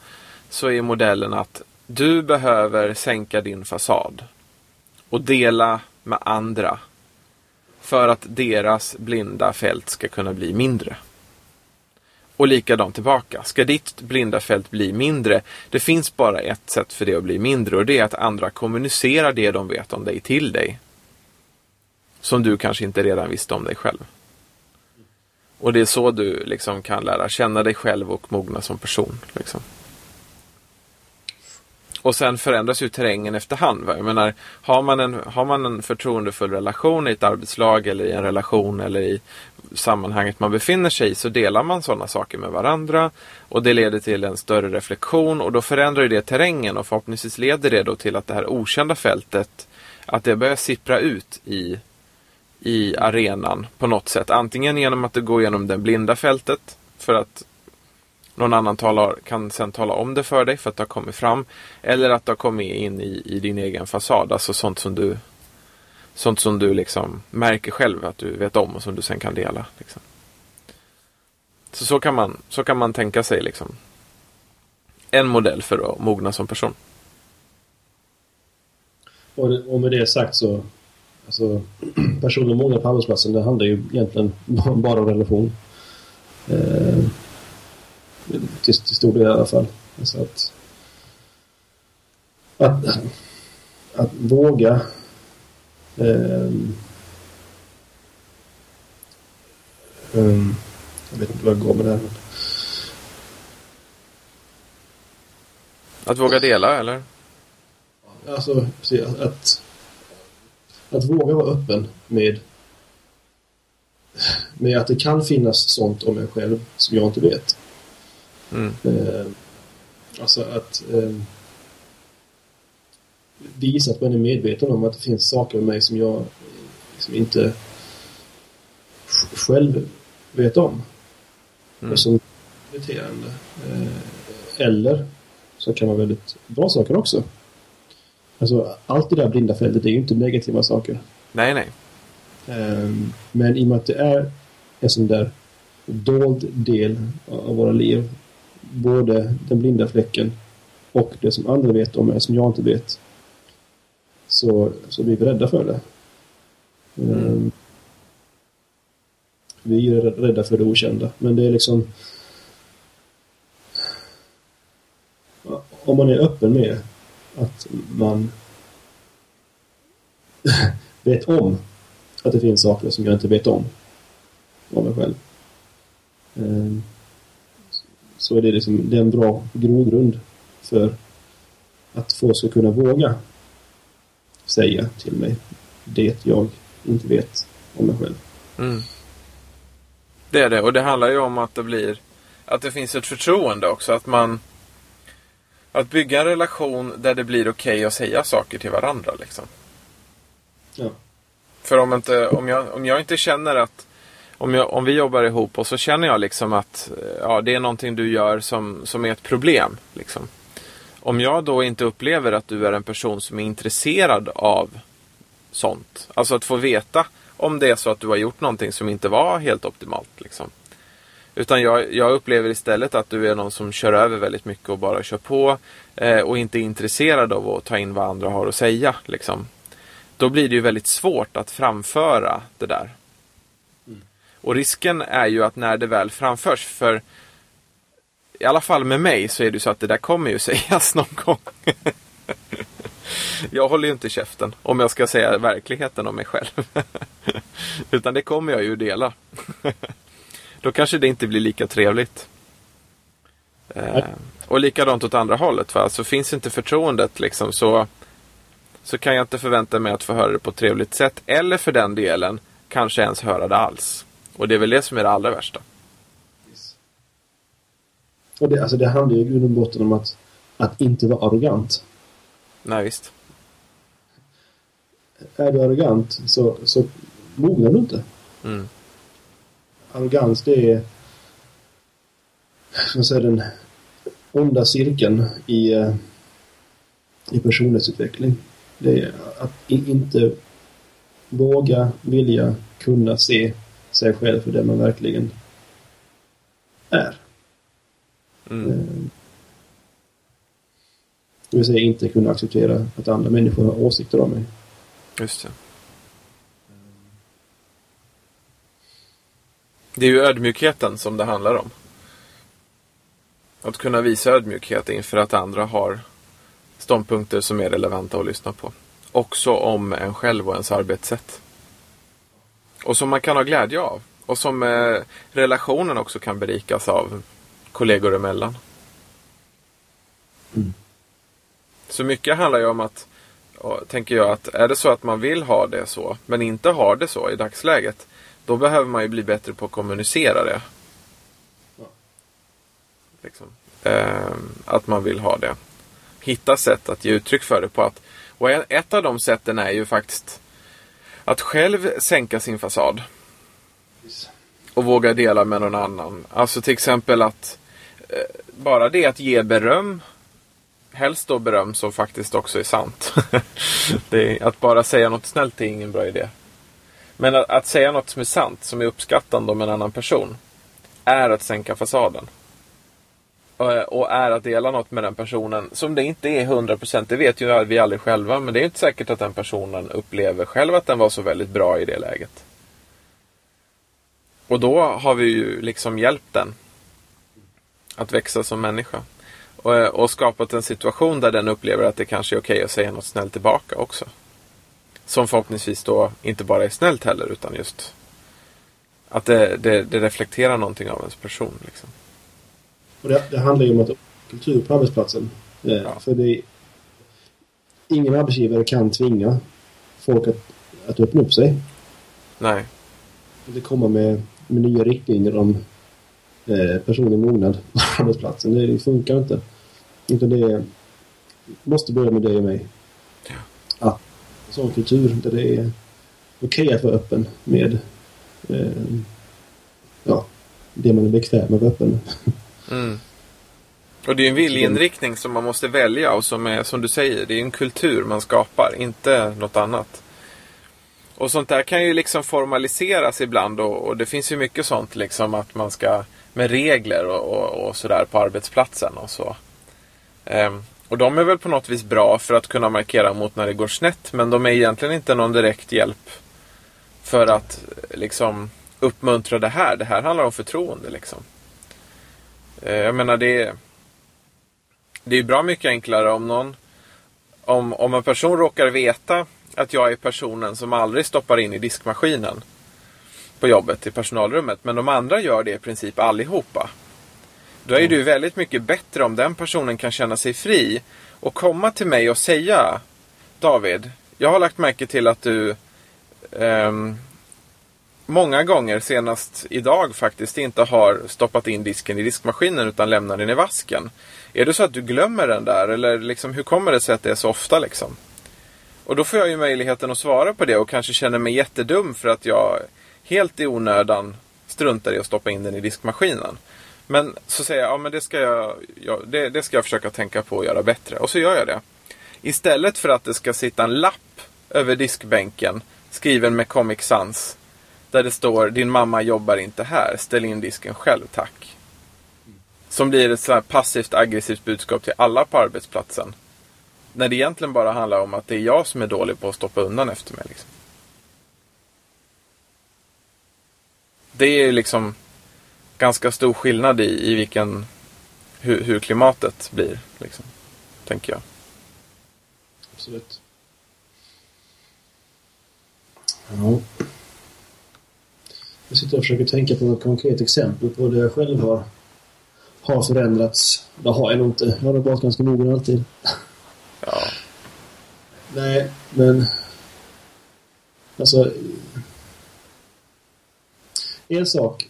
Så är modellen att du behöver sänka din fasad. Och dela med andra. För att deras blinda fält ska kunna bli mindre. Och likadant tillbaka. Ska ditt blinda fält bli mindre, det finns bara ett sätt för det att bli mindre och det är att andra kommunicerar det de vet om dig till dig. Som du kanske inte redan visste om dig själv. Och det är så du liksom kan lära känna dig själv och mogna som person. Liksom. Och sen förändras ju terrängen efterhand. Va? Jag menar, har, man en, har man en förtroendefull relation i ett arbetslag eller i en relation eller i sammanhanget man befinner sig i så delar man sådana saker med varandra och det leder till en större reflektion och då förändrar det terrängen och förhoppningsvis leder det då till att det här okända fältet att det börjar sippra ut i, i arenan på något sätt. Antingen genom att det går genom det blinda fältet för att någon annan talar, kan sen tala om det för dig för att det har kommit fram. Eller att det har kommit in i, i din egen fasad. Alltså sånt som du Sånt som du liksom märker själv att du vet om och som du sen kan dela. Liksom. Så, så, kan man, så kan man tänka sig liksom en modell för att mogna som person. Och, och med det sagt så alltså, personlig mognad på arbetsplatsen det handlar ju egentligen [laughs] bara om relation. Eh, till, till stor del i alla fall. Alltså att, att, att våga um, um, jag vet inte vad jag går med det här. Men... Att våga dela eller? Alltså, att, att, våga vara öppen med med att det kan finnas sånt om mig själv som jag inte vet. Mm. Eh, alltså att eh, visa att man är medveten om att det finns saker med mig som jag liksom inte själv vet om. Mm. Som irriterande. Eh, eller så kan vara väldigt bra saker också. Alltså allt det där blinda fältet är ju inte negativa saker. Nej, nej. Eh, men i och med att det är en sån där dold del av våra liv både den blinda fläcken och det som andra vet om mig som jag inte vet så, så blir vi rädda för det. Mm. Um, vi är rädda för det okända. Men det är liksom om man är öppen med att man [laughs] vet om att det finns saker som jag inte vet om om mig själv. Ehm, så är det, liksom, det är en bra grogrund för att få ska kunna våga säga till mig det jag inte vet om mig själv. Mm. Det är det och det handlar ju om att det blir att det finns ett förtroende också. Att man att bygga en relation där det blir okej okay att säga saker till varandra. Liksom. Ja. För om, inte, om, jag, om jag inte känner att om, jag, om vi jobbar ihop och så känner jag liksom att ja, det är någonting du gör som, som är ett problem. Liksom. Om jag då inte upplever att du är en person som är intresserad av sånt. Alltså att få veta om det är så att du har gjort någonting som inte var helt optimalt. Liksom. Utan jag, jag, upplever istället att du är någon som kör över väldigt mycket och bara kör på. Eh, och inte är intresserad av att ta in vad andra har att säga. Liksom. Då blir det ju väldigt svårt att framföra det där. Och risken är ju att när det väl framförs, för i alla fall med mig så är det så att det där kommer ju [laughs] sägas någon gång. [laughs] jag håller ju inte käften om jag ska säga verkligheten om mig själv. [laughs] Utan det kommer jag ju dela. Då kanske det inte blir lika trevligt. Eh, och likadant åt andra hållet. Va? Alltså finns inte förtroendet liksom så, så kan jag inte förvänta mig att få höra det på ett trevligt sätt. Eller för den delen kanske ens höra det alls. Och det är väl det som är det allra värsta. Och det, alltså det handlar ju i grund och botten om att, att inte vara arrogant. Nej, visst. Är du arrogant så, så mognar du inte. Mm. Arrogans det är som säger den onda cirkeln i, eh, i personlighetsutveckling. Det är att inte våga, vilja, kunna se sig själv för det man verkligen är. Mm. Eh, Det vill säga inte kunna acceptera att andra människor har åsikter om mig. Just det. Det är ju ödmjukheten som det handlar om. Att kunna visa ödmjukhet inför att andra har ståndpunkter som är relevanta att lyssna på. Också om en själv och ens arbetssätt. Och som man kan ha glädje av. Och som eh, relationen också kan berikas av kollegor emellan. Mm. Så mycket handlar ju om att, tänker jag, att är det så att man vill ha det så, men inte har det så i dagsläget, då behöver man ju bli bättre på att kommunicera det. Ja. Liksom. Ehm, att man vill ha det. Hitta sätt att ge uttryck för det på. Att, och ett av de sätten är ju faktiskt att själv sänka sin fasad och våga dela med någon annan. Alltså till exempel att eh, bara det att ge beröm, helst då beröm som faktiskt också är sant. [laughs] är, att bara säga något snällt är ingen bra idé. Men att, att säga något som är sant, som är uppskattande om en annan person, är att sänka fasaden. Och, och är att dela något med den personen som det inte är 100%, det vet ju vi aldrig själva, men det är inte säkert att den personen upplever själv att den var så väldigt bra i det läget. Och då har vi ju liksom hjälpt den att växa som människa. Och, och skapat en situation där den upplever att det kanske är okej att säga något snällt tillbaka också. Som förhoppningsvis då inte bara är snällt heller utan just att det, det, det reflekterar någonting av ens person. Liksom. Och det, det handlar ju om att kultur på arbetsplatsen. Eh, Ja. För det ingen arbetsgivare kan tvinga folk att, att öppna upp sig. Nej, Det kommer med, med nya riktlinjer om eh, personlig mognad på [laughs] arbetsplatsen. Det, det funkar inte. Utan det måste börja med dig och mig. Ja. Att sån kultur där det är okej att vara öppen med eh, ja, det man är bekväm med att vara öppen. Mm. Och det är en viljeinriktning som man måste välja och som är, som du säger, det är en kultur man skapar, inte något annat. Och sånt där kan ju liksom formaliseras ibland och, och det finns ju mycket sånt liksom att man ska med regler och, och, och sådär på arbetsplatsen och så. Ehm, och de är väl på något vis bra för att kunna markera mot när det går snett men de är egentligen inte någon direkt hjälp för att eh, liksom uppmuntra det här. Det här handlar om förtroende liksom. Eh, jag menar det är, det är bra mycket enklare om någon om, om en person råkar veta att jag är personen som aldrig stoppar in i diskmaskinen på jobbet i personalrummet. Men de andra gör det i princip allihopa. Då är det ju väldigt mycket bättre om den personen kan känna sig fri och komma till mig och säga David, jag har lagt märke till att du ehm, många gånger, senast idag faktiskt, inte har stoppat in disken i diskmaskinen utan lämnar den i vasken. Är det så att du glömmer den där eller liksom, hur kommer det sig att det är så ofta liksom? Och då får jag ju möjligheten att svara på det och kanske känner mig jättedum för att jag helt i onödan struntar i att stoppa in den i diskmaskinen. Men så säger jag, ja men det ska jag, ja, det, det ska jag försöka tänka på att göra bättre. Och så gör jag det. Istället för att det ska sitta en lapp över diskbänken skriven med Comic Sans. Där det står din mamma jobbar inte här, ställ in disken själv tack. Som blir ett så passivt aggressivt budskap till alla på arbetsplatsen. När det egentligen bara handlar om att det är jag som är dålig på att stoppa undan efter mig. Liksom. Det är liksom ganska stor skillnad i, i vilken, hur, hur klimatet blir. Liksom, tänker jag. Absolut. Ja. Jag sitter och försöker tänka på ett konkret exempel på det jag själv har, har förändrats. Det har jag nog inte. Jag har nog varit ganska mogen alltid. Ja. Nej, men... Alltså... En sak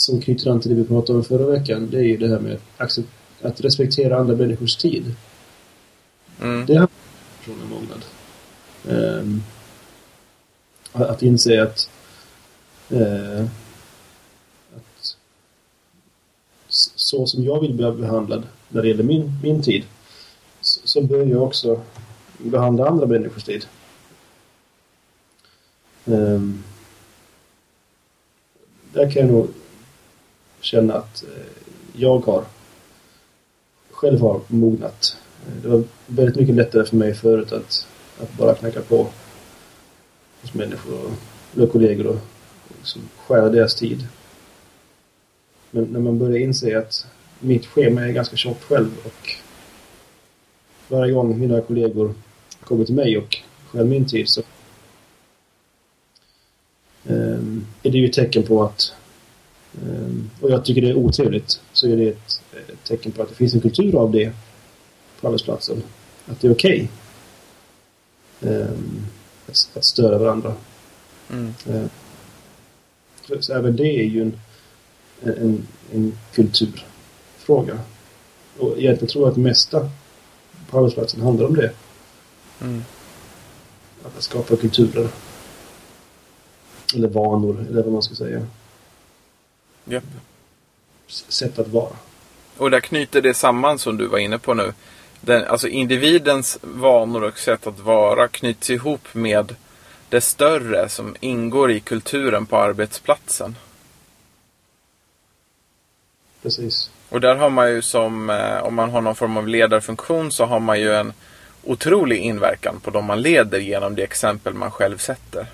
som knyter an till det vi pratade om förra veckan, det är ju det här med att, respektera andra människors tid. Mm. Det är personlig mognad. Ehm, att att inse att, eh, att så som jag vill bli behandlad när det gäller min, min tid så, så bör jag också behandla andra människors tid. Um, där kan jag nog känna att eh, jag har själv har mognat. Det var väldigt mycket lättare för mig förut att, att bara knacka på hos människor och, eller kollegor och liksom stjäla deras tid. Men när man börjar inse att mitt schema är ganska tjockt själv och varje gång mina kollegor kommer till mig och stjäl min tid så um, är det ju ett tecken på att och jag tycker det är otrevligt så är det ett, tecken på att det finns en kultur av det på arbetsplatsen. Att det är okej. Okay. Um, att, störa varandra. Mm. Så, så, även det är ju en, en, en kulturfråga. Och egentligen tror jag att det mesta på arbetsplatsen handlar om det. Mm. Att skapa kulturer. Eller vanor, eller vad man ska säga. Yep. Sätt att vara. Och där knyter det samman som du var inne på nu. Den, alltså individens vanor och sätt att vara knyts ihop med det större som ingår i kulturen på arbetsplatsen. Precis. Och där har man ju som, eh, om man har någon form av ledarfunktion så har man ju en otrolig inverkan på de man leder genom det exempel man själv sätter.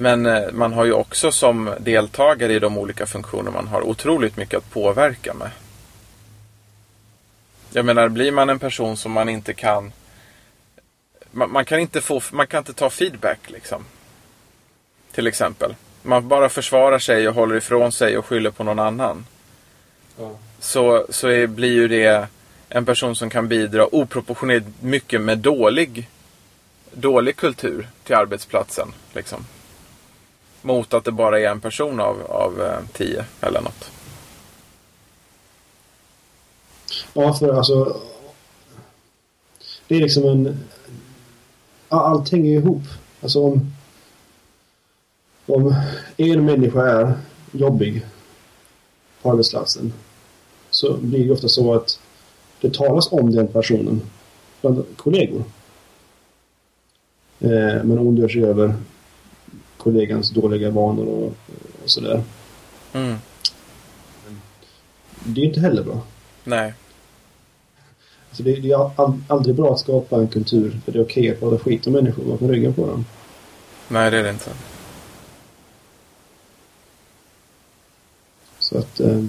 Men eh, man har ju också som deltagare i de olika funktioner man har otroligt mycket att påverka med. Jag menar, blir man en person som man inte kan... Man, man, kan inte få, man kan inte ta feedback liksom. Till exempel. Man bara försvarar sig och håller ifrån sig och skyller på någon annan. Ja. Så, så är, blir ju det en person som kan bidra oproportionerligt mycket med dålig, dålig kultur till arbetsplatsen. Liksom. Mot att det bara är en person av, av eh, tio eller något. Ja, för alltså... Det är liksom en... Allt hänger ihop. Alltså om... Om en människa är jobbig på arbetsplatsen så blir det ofta så att det talas om den personen bland kollegor. Eh, man ondgör sig över kollegans dåliga vanor och, och sådär. Mm. Det är inte heller bra. Nej. Alltså det, det är aldrig bra att skapa en kultur där det är okej att prata skit om människor bakom ryggen på dem. Nej, det är det inte. Så att... Eh...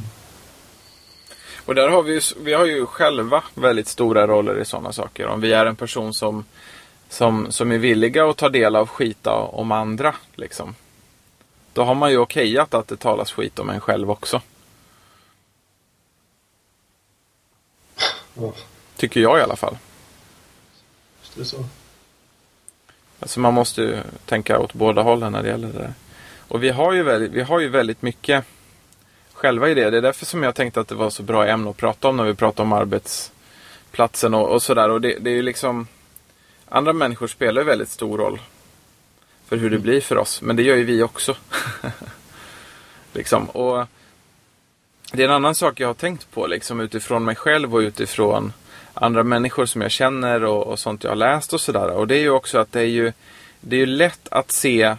Och där har vi ju, vi har ju själva väldigt stora roller i sådana saker. Om vi är en person som, som, som är villiga att ta del av skita om andra. Liksom. Då har man ju okejat att det talas skit om en själv också. Tycker jag i alla fall. det är så. Alltså man måste ju tänka åt båda hållen när det gäller det där. Och vi har ju väldigt, vi har ju väldigt mycket själva i det. Det är därför som jag tänkte att det var så bra ämne att prata om när vi pratar om arbetsplatsen och, och sådär. Och det, det, är ju liksom Andra människor spelar väldigt stor roll för hur det mm. blir för oss. Men det gör ju vi också. [laughs] liksom. Och Det är en annan sak jag har tänkt på liksom, utifrån mig själv och utifrån andra människor som jag känner och, och sånt jag har läst och sådär. Och det är ju också att det är ju, det är ju lätt att se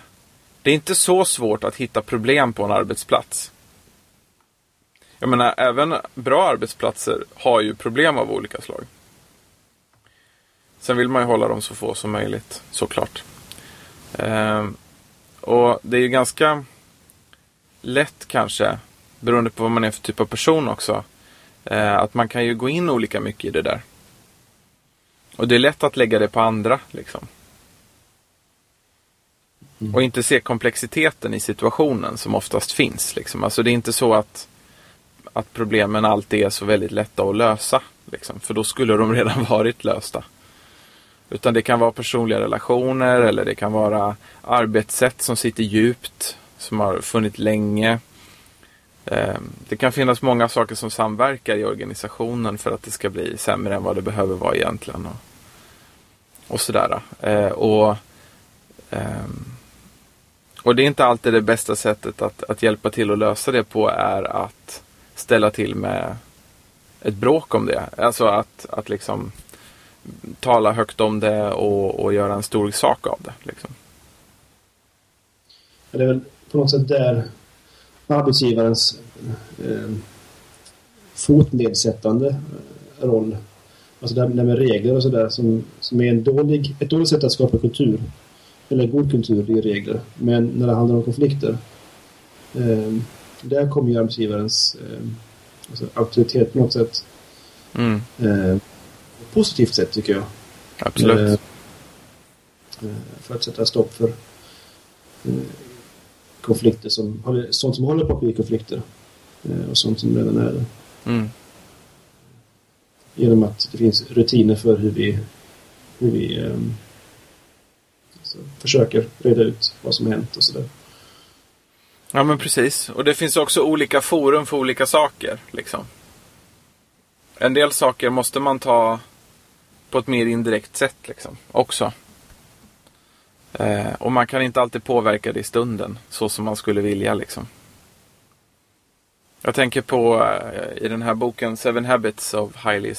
det är inte så svårt att hitta problem på en arbetsplats. Jag menar, även bra arbetsplatser har ju problem av olika slag. Sen vill man ju hålla dem så få som möjligt, såklart. Ehm, och det är ju ganska lätt kanske, beroende på vad man är för typ av person också, eh, att man kan ju gå in olika mycket i det där. Och det är lätt att lägga det på andra, liksom. Mm. Och inte se komplexiteten i situationen som oftast finns. Liksom. Alltså det är inte så att att problemen alltid är så väldigt lätta att lösa. Liksom, för då skulle de [laughs] redan varit lösta. Utan det kan vara personliga relationer eller det kan vara arbetssätt som sitter djupt, som har funnits länge. Ehm, det kan finnas många saker som samverkar i organisationen för att det ska bli sämre än vad det behöver vara egentligen. Och, och sådär. Ehm, och, ehm, och det är inte alltid det bästa sättet att, att hjälpa till att lösa det på är att ställa till med ett bråk om det. Alltså att, att liksom tala högt om det och, och göra en stor sak av det. Liksom. Det är väl på något sätt där arbetsgivarens eh, fotnedsättande roll, alltså det med regler och sådär som, som är en dålig, ett dåligt sätt att skapa kultur. Eller god kultur, det är regler. Men när det handlar om konflikter, eh, där kommer ju arbetsgivarens eh, alltså auktoritet på något sätt. Mm. Eh, positivt sätt tycker jag. Absolut. Eh, eh, för att sätta stopp för eh, konflikter som, sånt som håller på att bli konflikter. Och sånt som redan är det. Mm. Genom att det finns rutiner för hur vi, hur vi um, alltså, försöker reda ut vad som hänt och sådär. Ja men precis. Och det finns också olika forum för olika saker. Liksom. En del saker måste man ta på ett mer indirekt sätt liksom, också. Eh, och man kan inte alltid påverka det i stunden så som man skulle vilja. Liksom. Jag tänker på eh, i den här boken Seven Habits of Highly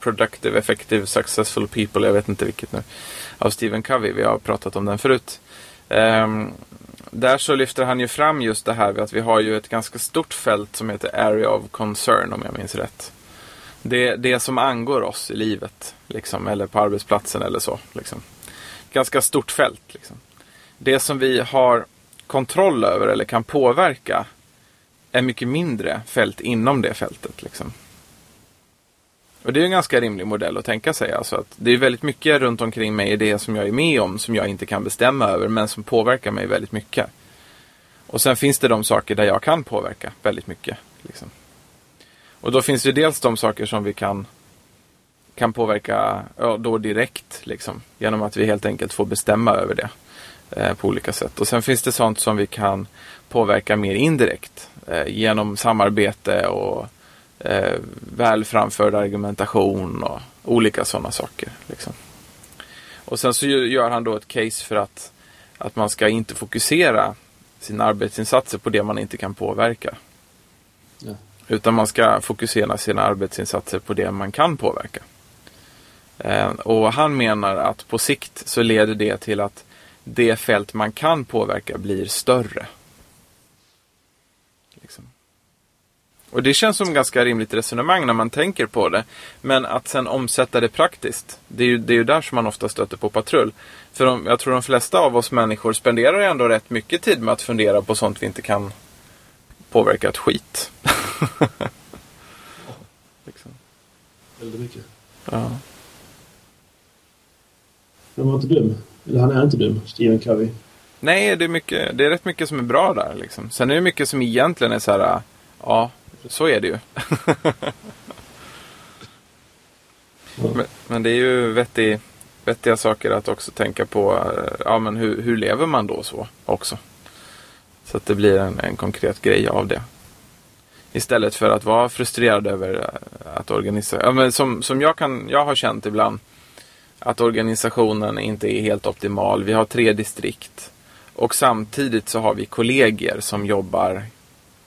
Productive, Effective, Successful People. Jag vet inte vilket nu. Av Stephen Covey. Vi har pratat om den förut. Eh, där så lyfter han ju fram just det här att vi har ju ett ganska stort fält som heter Area of Concern om jag minns rätt. Det, det som angår oss i livet, liksom, eller på arbetsplatsen eller så. Liksom. Ganska stort fält. Liksom. Det som vi har kontroll över eller kan påverka är mycket mindre fält inom det fältet. Liksom. Och det är en ganska rimlig modell att tänka sig. Alltså att det är väldigt mycket runt omkring mig i det som jag är med om som jag inte kan bestämma över men som påverkar mig väldigt mycket. Och sen finns det de saker där jag kan påverka väldigt mycket. Liksom. Och då finns det dels de saker som vi kan, kan påverka ja, då direkt. Liksom, genom att vi helt enkelt får bestämma över det eh, på olika sätt. Och sen finns det sånt som vi kan påverka mer indirekt. Eh, genom samarbete och eh, väl framförd argumentation och olika sådana saker. Liksom. Och sen så gör han då ett case för att, att man ska inte fokusera sina arbetsinsatser på det man inte kan påverka. Utan man ska fokusera sina arbetsinsatser på det man kan påverka. Eh, och han menar att på sikt så leder det till att det fält man kan påverka blir större. Liksom. Och det känns som ett ganska rimligt resonemang när man tänker på det. Men att sen omsätta det praktiskt, det är ju, det är ju där som man ofta stöter på patrull. För de, jag tror de flesta av oss människor spenderar ändå rätt mycket tid med att fundera på sånt vi inte kan påverka ett skit. [laughs] [laughs] liksom. Väldigt mycket. Ja. Han var inte dum. Eller han är inte dum, Stephen Covey. Nej, det är, mycket, det är rätt mycket som är bra där. Liksom. Sen är det mycket som egentligen är så här, ja, så är det ju. [laughs] men, men, det är ju vettig, vettiga saker att också tänka på. Ja, men hur, hur lever man då så också? Så att det blir en, en konkret grej av det. Istället för att vara frustrerad över eh, att organisera. Ja, som, som jag, kan, jag har känt ibland. Att organisationen inte är helt optimal. Vi har tre distrikt. Och samtidigt så har vi kollegor som jobbar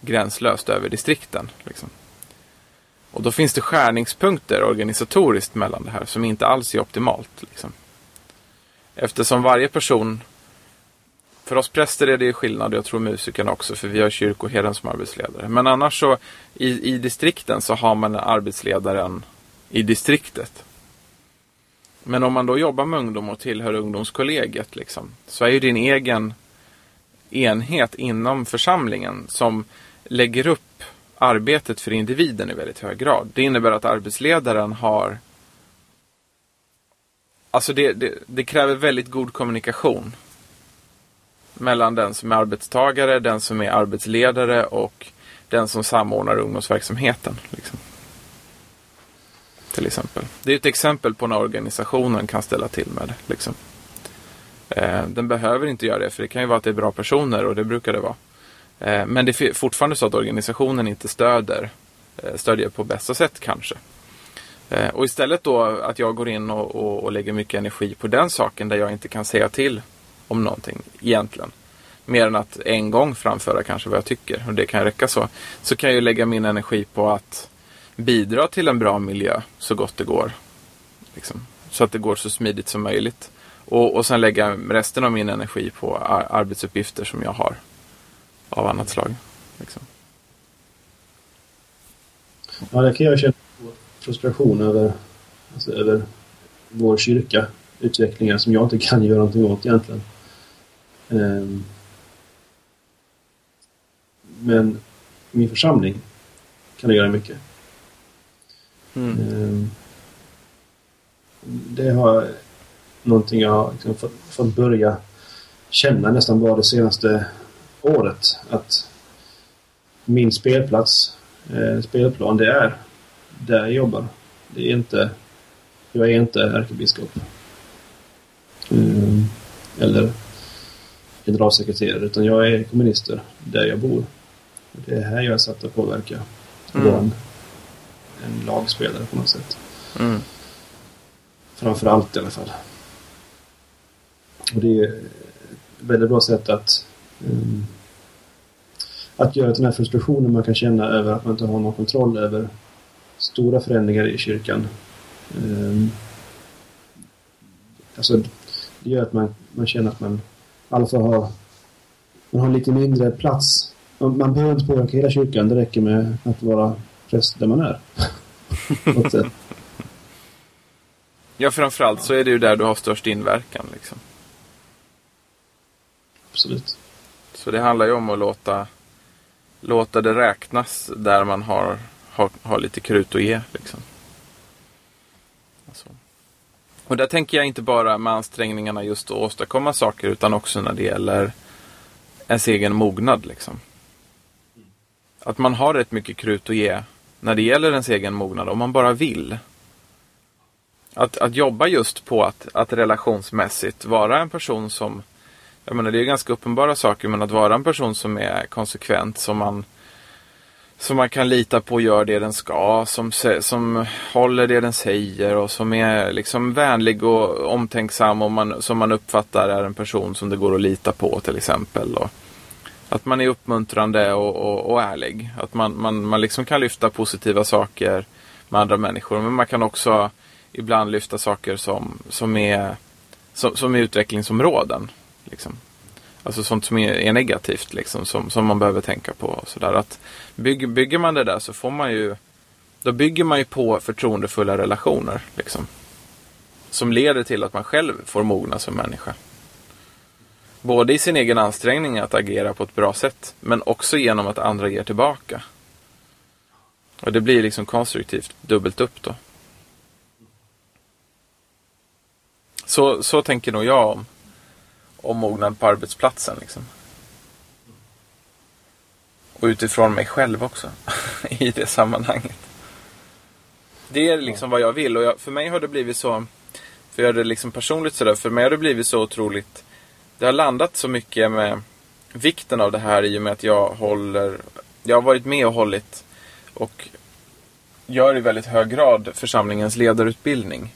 gränslöst över distrikten. Liksom. Och då finns det skärningspunkter organisatoriskt mellan det här som inte alls är optimalt. Liksom. Eftersom varje person för oss präster är det skillnad, jag tror musikerna också, för vi har kyrkoherden som arbetsledare. Men annars så i, i distrikten så har man arbetsledaren i distriktet. Men om man då jobbar med ungdom och tillhör ungdomskollegiet liksom, så är ju din egen enhet inom församlingen som lägger upp arbetet för individen i väldigt hög grad. Det innebär att arbetsledaren har Alltså det, det, det kräver väldigt god kommunikation mellan den som är arbetstagare, den som är arbetsledare och den som samordnar ungdomsverksamheten. Liksom. Till exempel. Det är ett exempel på när organisationen kan ställa till med det. Liksom. Eh, den behöver inte göra det, för det kan ju vara att det är bra personer och det brukar det vara. Eh, men det är fortfarande så att organisationen inte stöder, eh, stödjer på bästa sätt kanske. Eh, och istället då att jag går in och, och, och lägger mycket energi på den saken där jag inte kan säga till om någonting egentligen. mer än att en gång framföra kanske vad jag tycker. Och det kan räcka så. Så kan jag ju lägga min energi på att bidra till en bra miljö så gott det går. Liksom. Så att det går så smidigt som möjligt. Och, och sen lägga resten av min energi på ar arbetsuppgifter som jag har. Av annat slag. Liksom. Ja, det kan jag känna frustration över, alltså, över vår kyrka. Utvecklingar som jag inte kan göra någonting åt egentligen. Um, men min församling kan jag göra mycket. Mm. Um, det har någonting jag har liksom fått, fått börja känna nästan bara det senaste året. Att min spelplats, eh, spelplan, det är där jag jobbar. Det är inte, jag är inte ärkebiskop. Mm, eller generalsekreterare utan jag är kommunister där jag bor. Det är här jag är satt att påverka. Mm. En, en lagspelare på något sätt. Mm. Framför allt i alla fall. Och det är ett väldigt bra sätt att um, att göra den här frustrationen man kan känna över att man inte har någon kontroll över stora förändringar i kyrkan. Um, alltså, det gör att man, man känner att man fall har, man har lite mindre plats. Man behöver inte påverka hela kyrkan, det räcker med att vara präst där man är. [laughs] ja, framförallt så är det ju där du har störst inverkan. Liksom. Absolut. Så det handlar ju om att låta, låta det räknas där man har, har, har lite krut att ge. Liksom. Alltså. Och där tänker jag inte bara med ansträngningarna just att åstadkomma saker utan också när det gäller ens egen mognad. Liksom. Att man har rätt mycket krut att ge när det gäller ens egen mognad om man bara vill. Att, att jobba just på att, att relationsmässigt vara en person som jag menar, det är ganska uppenbara saker, men att vara en person som är konsekvent, som man, som man kan lita på gör det den ska, som, som håller det den säger och som är liksom vänlig och omtänksam och man, som man uppfattar är en person som det går att lita på till exempel. Och att man är uppmuntrande och, och, och ärlig. Att man, man, man liksom kan lyfta positiva saker med andra människor. Men man kan också ibland lyfta saker som, som, är, som, som är utvecklingsområden. Liksom. Alltså sånt som är, är negativt liksom, som, som man behöver tänka på. Och sådär. Att bygg, bygger man det där så får man ju Då bygger man ju på förtroendefulla relationer. Liksom, som leder till att man själv får mogna som människa. Både i sin egen ansträngning att agera på ett bra sätt. Men också genom att andra ger tillbaka. Och det blir liksom konstruktivt dubbelt upp då. Så, så tänker nog jag om och mognad på arbetsplatsen. Liksom. Och utifrån mig själv också. [laughs] I det sammanhanget. Det är liksom vad jag vill och jag, för mig har det blivit så. För jag det liksom personligt sådär. För mig har det blivit så otroligt. Det har landat så mycket med vikten av det här i och med att jag håller. Jag har varit med och hållit och gör i väldigt hög grad församlingens ledarutbildning.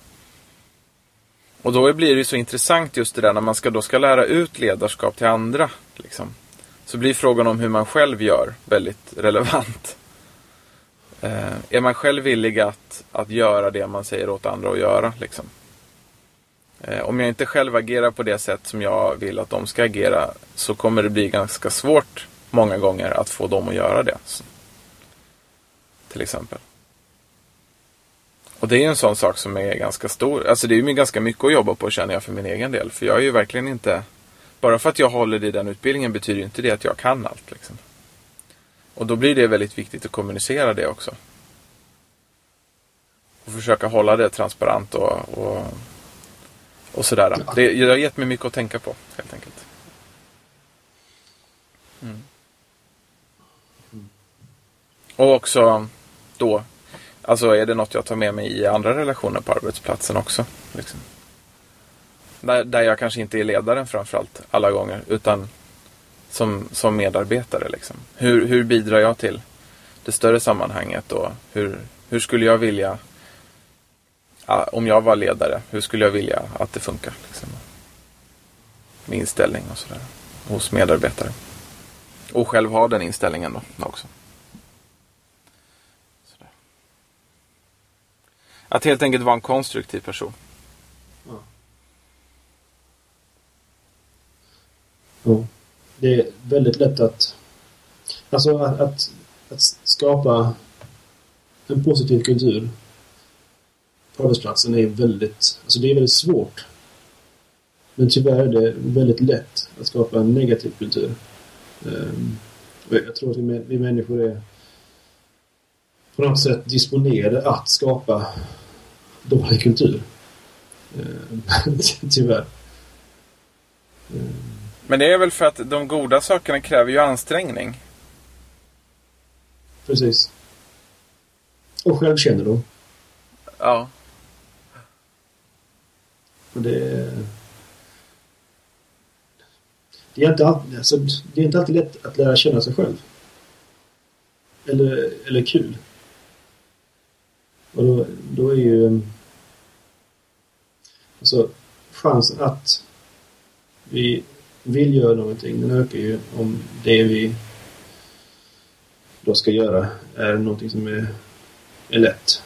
Och då blir det så intressant just det där när man ska, då ska lära ut ledarskap till andra. Liksom. Så blir frågan om hur man själv gör väldigt [laughs] relevant. Eh, är man själv villig att, att göra det man säger åt andra att göra? Liksom? Eh, om jag inte själv agerar på det sätt som jag vill att de ska agera så kommer det bli ganska svårt många gånger att få dem att göra det. Till exempel. Och det är en sån sak som är ganska stor. Alltså det är ju ganska mycket att jobba på känner jag för min egen del. För jag är ju verkligen inte... Bara för att jag håller i den utbildningen betyder inte det att jag kan allt. Liksom. Och då blir det väldigt viktigt att kommunicera det också. Och försöka hålla det transparent och, och, och sådär. Det, det har gett mig mycket att tänka på helt enkelt. Mm. Och också då Alltså är det något jag tar med mig i andra relationer på arbetsplatsen också. Liksom. Där, där jag kanske inte är ledaren framförallt alla gånger. Utan som, som medarbetare. Liksom. Hur, hur bidrar jag till det större sammanhanget? Och hur, hur skulle jag vilja, om jag var ledare, hur skulle jag vilja att det funkar? Liksom. Med inställning och sådär. hos medarbetare. Och själv ha den inställningen då också. Att helt enkelt vara en konstruktiv person. Ja. ja. Det är väldigt lätt att... Alltså att, att, att skapa en positiv kultur på arbetsplatsen är väldigt... Alltså det är väldigt svårt. Men tyvärr är det väldigt lätt att skapa en negativ kultur. Um, jag tror att vi, vi människor är på något sätt disponerade att skapa dålig kultur. Um, [laughs] tyvärr. Um. Men det är väl för att de goda sakerna kräver ju ansträngning. Precis. Och självkännedom. Ja. Och det det är, inte alltid, alltså, det är inte alltid lätt att lära känna sig själv. Eller, eller kul. Och då, då är ju... Alltså, chansen att vi vill göra någonting, den ökar ju om det vi då ska göra är någonting som är, är lätt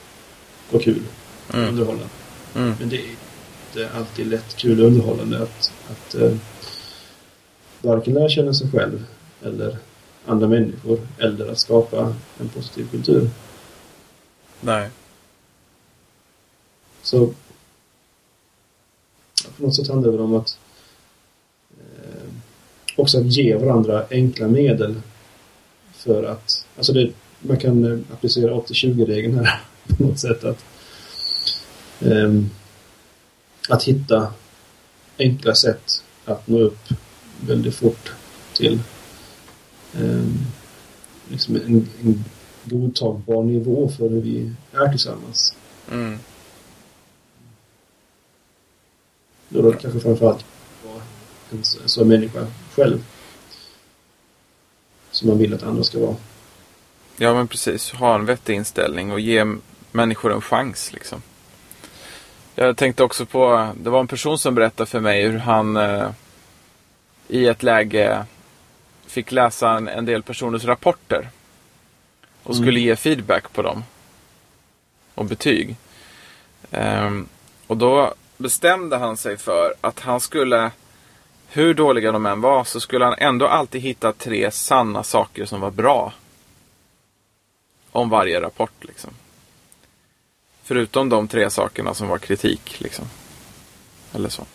och kul mm. underhållande. Mm. Men det är inte alltid lätt, kul och underhållande att, att uh, varken lära känna sig själv eller andra människor eller att skapa en positiv kultur. Nej. Så på något sätt handlar det om att eh, också att ge varandra enkla medel för att, alltså det, man kan applicera 80-20-regeln här [laughs] på något sätt att eh, att hitta enkla sätt att nå upp väldigt fort till eh, liksom en, en godtagbar nivå för hur vi är tillsammans. Mm. Då, då kanske framförallt vara en, en sån människa själv. Som man vill att andra ska vara. Ja men precis, ha en vettig inställning och ge människor en chans liksom. Jag tänkte också på, det var en person som berättade för mig hur han eh, i ett läge fick läsa en, en del personers rapporter. Och mm. skulle ge feedback på dem. Och betyg. Um, och då bestämde han sig för att han skulle, hur dåliga de än var, så skulle han ändå alltid hitta tre sanna saker som var bra. Om varje rapport liksom. Förutom de tre sakerna som var kritik liksom. Eller så.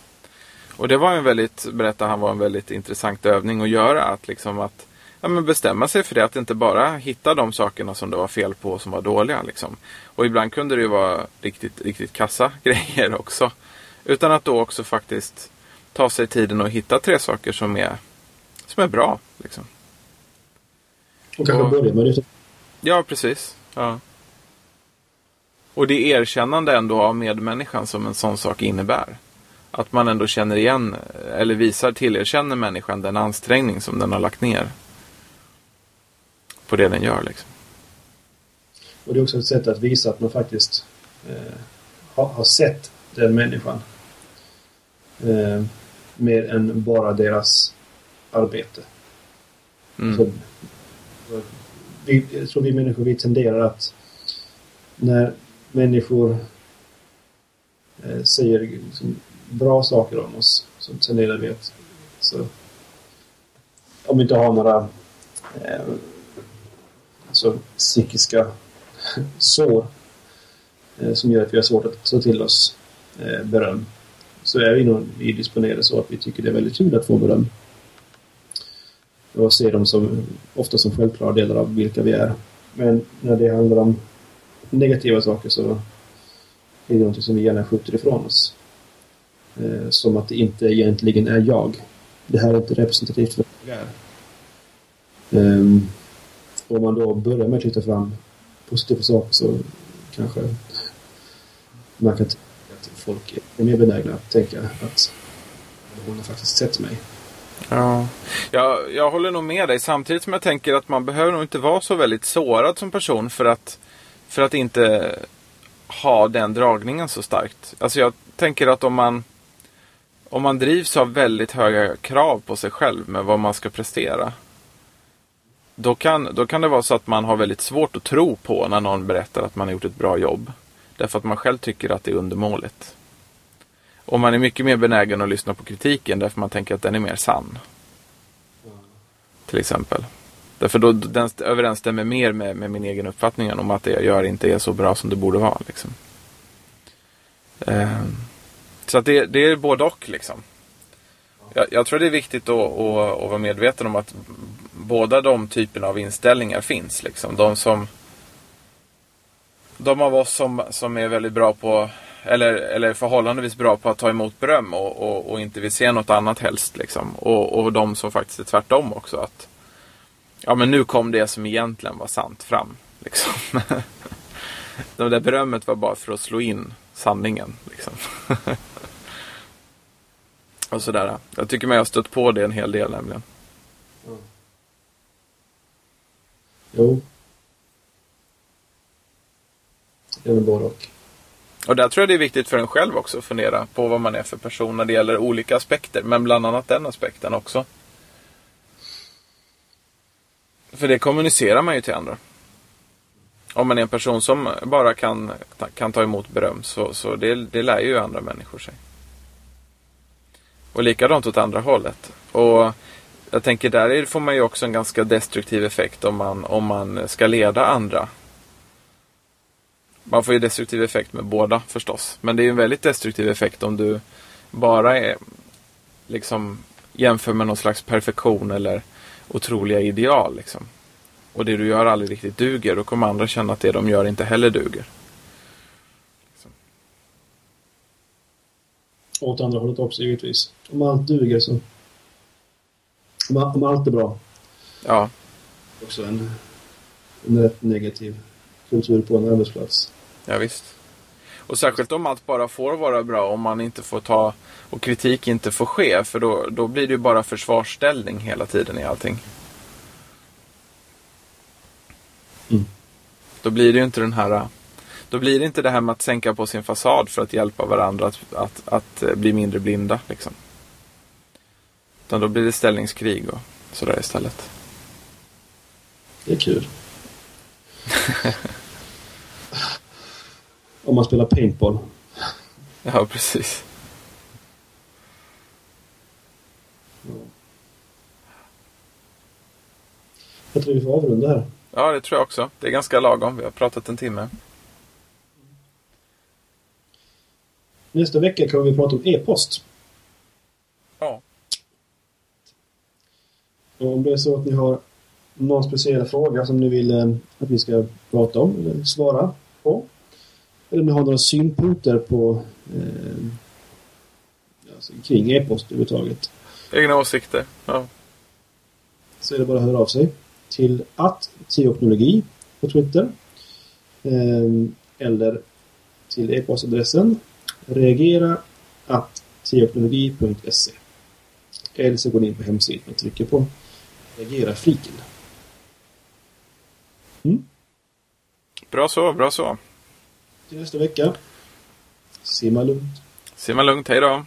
Och det var en väldigt, berättade han, var en väldigt intressant övning att göra. Att liksom att ja, men bestämma sig för det. Att inte bara hitta de sakerna som det var fel på och som var dåliga. Liksom. Och ibland kunde det ju vara riktigt, riktigt kassa [laughs] grejer också. Utan att då också faktiskt ta sig tiden och hitta tre saker som är, som är bra. Liksom. Och kanske börja med det. Ja, precis. Ja. Och det erkännande ändå av medmänniskan som en sån sak innebär att man ändå känner igen eller visar, tillerkänner människan den ansträngning som den har lagt ner på det den gör. Liksom. Och det är också ett sätt att visa att man faktiskt eh, har, har, sett den människan. Eh, mer än bara deras arbete. Mm. Så, vi, tror vi människor vi tenderar att när människor eh, säger liksom, bra saker om oss som tenderar vi att så, om vi inte har några eh, alltså, psykiska [laughs] sår eh, som gör att vi har svårt att ta till oss eh, beröm så är vi nog vi disponerade så att vi tycker det är väldigt kul att få beröm. Och ser dem som, ofta som självklara delar av vilka vi är. Men när det handlar om negativa saker så är det något som vi gärna skjuter ifrån oss. Eh, som att det inte egentligen är jag. Det här är inte representativt för jag är. Um, om man då börjar med att lyfta fram positiva saker så kanske man kan folk är mer benägna att tänka att hon har faktiskt sett mig. Ja. Jag, jag håller nog med dig samtidigt som jag tänker att man behöver nog inte vara så väldigt sårad som person för att, för att inte ha den dragningen så starkt. Alltså jag tänker att om man om man drivs av väldigt höga krav på sig själv med vad man ska prestera. Då kan, då kan det vara så att man har väldigt svårt att tro på när någon berättar att man har gjort ett bra jobb. Därför att man själv tycker att det är undermåligt. Och man är mycket mer benägen att lyssna på kritiken därför man tänker att den är mer sann. Till exempel. Därför då den överensstämmer mer med, med min egen uppfattning om att det jag gör inte är så bra som det borde vara. Liksom. Eh, så att det, det är både och liksom. Jag, jag, tror det är viktigt att, att, att, vara medveten om att båda de typerna av inställningar finns. Liksom. De som de av oss som, som är väldigt bra på eller, eller förhållandevis bra på att ta emot beröm och, och, och inte vill se något annat helst. Liksom. Och, och de som faktiskt är tvärtom också. att Ja men nu kom det som egentligen var sant fram. Liksom. [laughs] det där berömmet var bara för att slå in sanningen. Liksom. [laughs] och sådär. Jag tycker mig ha stött på det en hel del nämligen. Mm. Jo. Det är väl både och. Och där tror jag det är viktigt för en själv också att fundera på vad man är för person när det gäller olika aspekter. Men bland annat den aspekten också. För det kommunicerar man ju till andra. Om man är en person som bara kan, kan ta emot beröm så, så det, det lär ju andra människor sig. Och likadant åt andra hållet. Och jag tänker där får man ju också en ganska destruktiv effekt om man, om man ska leda andra man får ju destruktiv effekt med båda förstås. Men det är en väldigt destruktiv effekt om du bara är liksom jämför med någon slags perfektion eller otroliga ideal. Liksom. Och det du gör aldrig riktigt duger. Då kommer andra känna att det de gör inte heller duger. Liksom. Åt andra hållet också givetvis. Om allt duger så... Om, allt är bra. Ja. Också en, en rätt negativ kultur på en arbetsplats. Ja, visst. Och särskilt om allt bara får vara bra, om man inte får ta och kritik inte får ske. För då, då blir det ju bara försvarsställning hela tiden i allting. Mm. Då blir det ju inte den här då blir det inte det här med att sänka på sin fasad för att hjälpa varandra att, att, att eh, bli mindre blinda. Liksom. Utan då blir det ställningskrig och sådär istället. Det är kul. [laughs] Om man spelar paintball. Ja, precis. Jag tror vi får avrunda här. Ja, det tror jag också. Det är ganska lagom. Vi har pratat en timme. Nästa vecka kommer vi prata om e-post. Ja. Och om det är så att ni har någon speciell fråga som ni vill eh, att vi ska prata om eller svara på eller om ni har några synpunkter på eh, alltså, kring e-post överhuvudtaget. Egna åsikter, ja. Så är det bara att höra av sig till att teoknologi på Twitter. Eh, eller till e-postadressen reagera att teoknologi.se Eller så går ni in på hemsidan och trycker på reagera-fliken. Mm. Bra så, bra så till nästa vecka. Simma lugnt. Simma lugnt, hej då.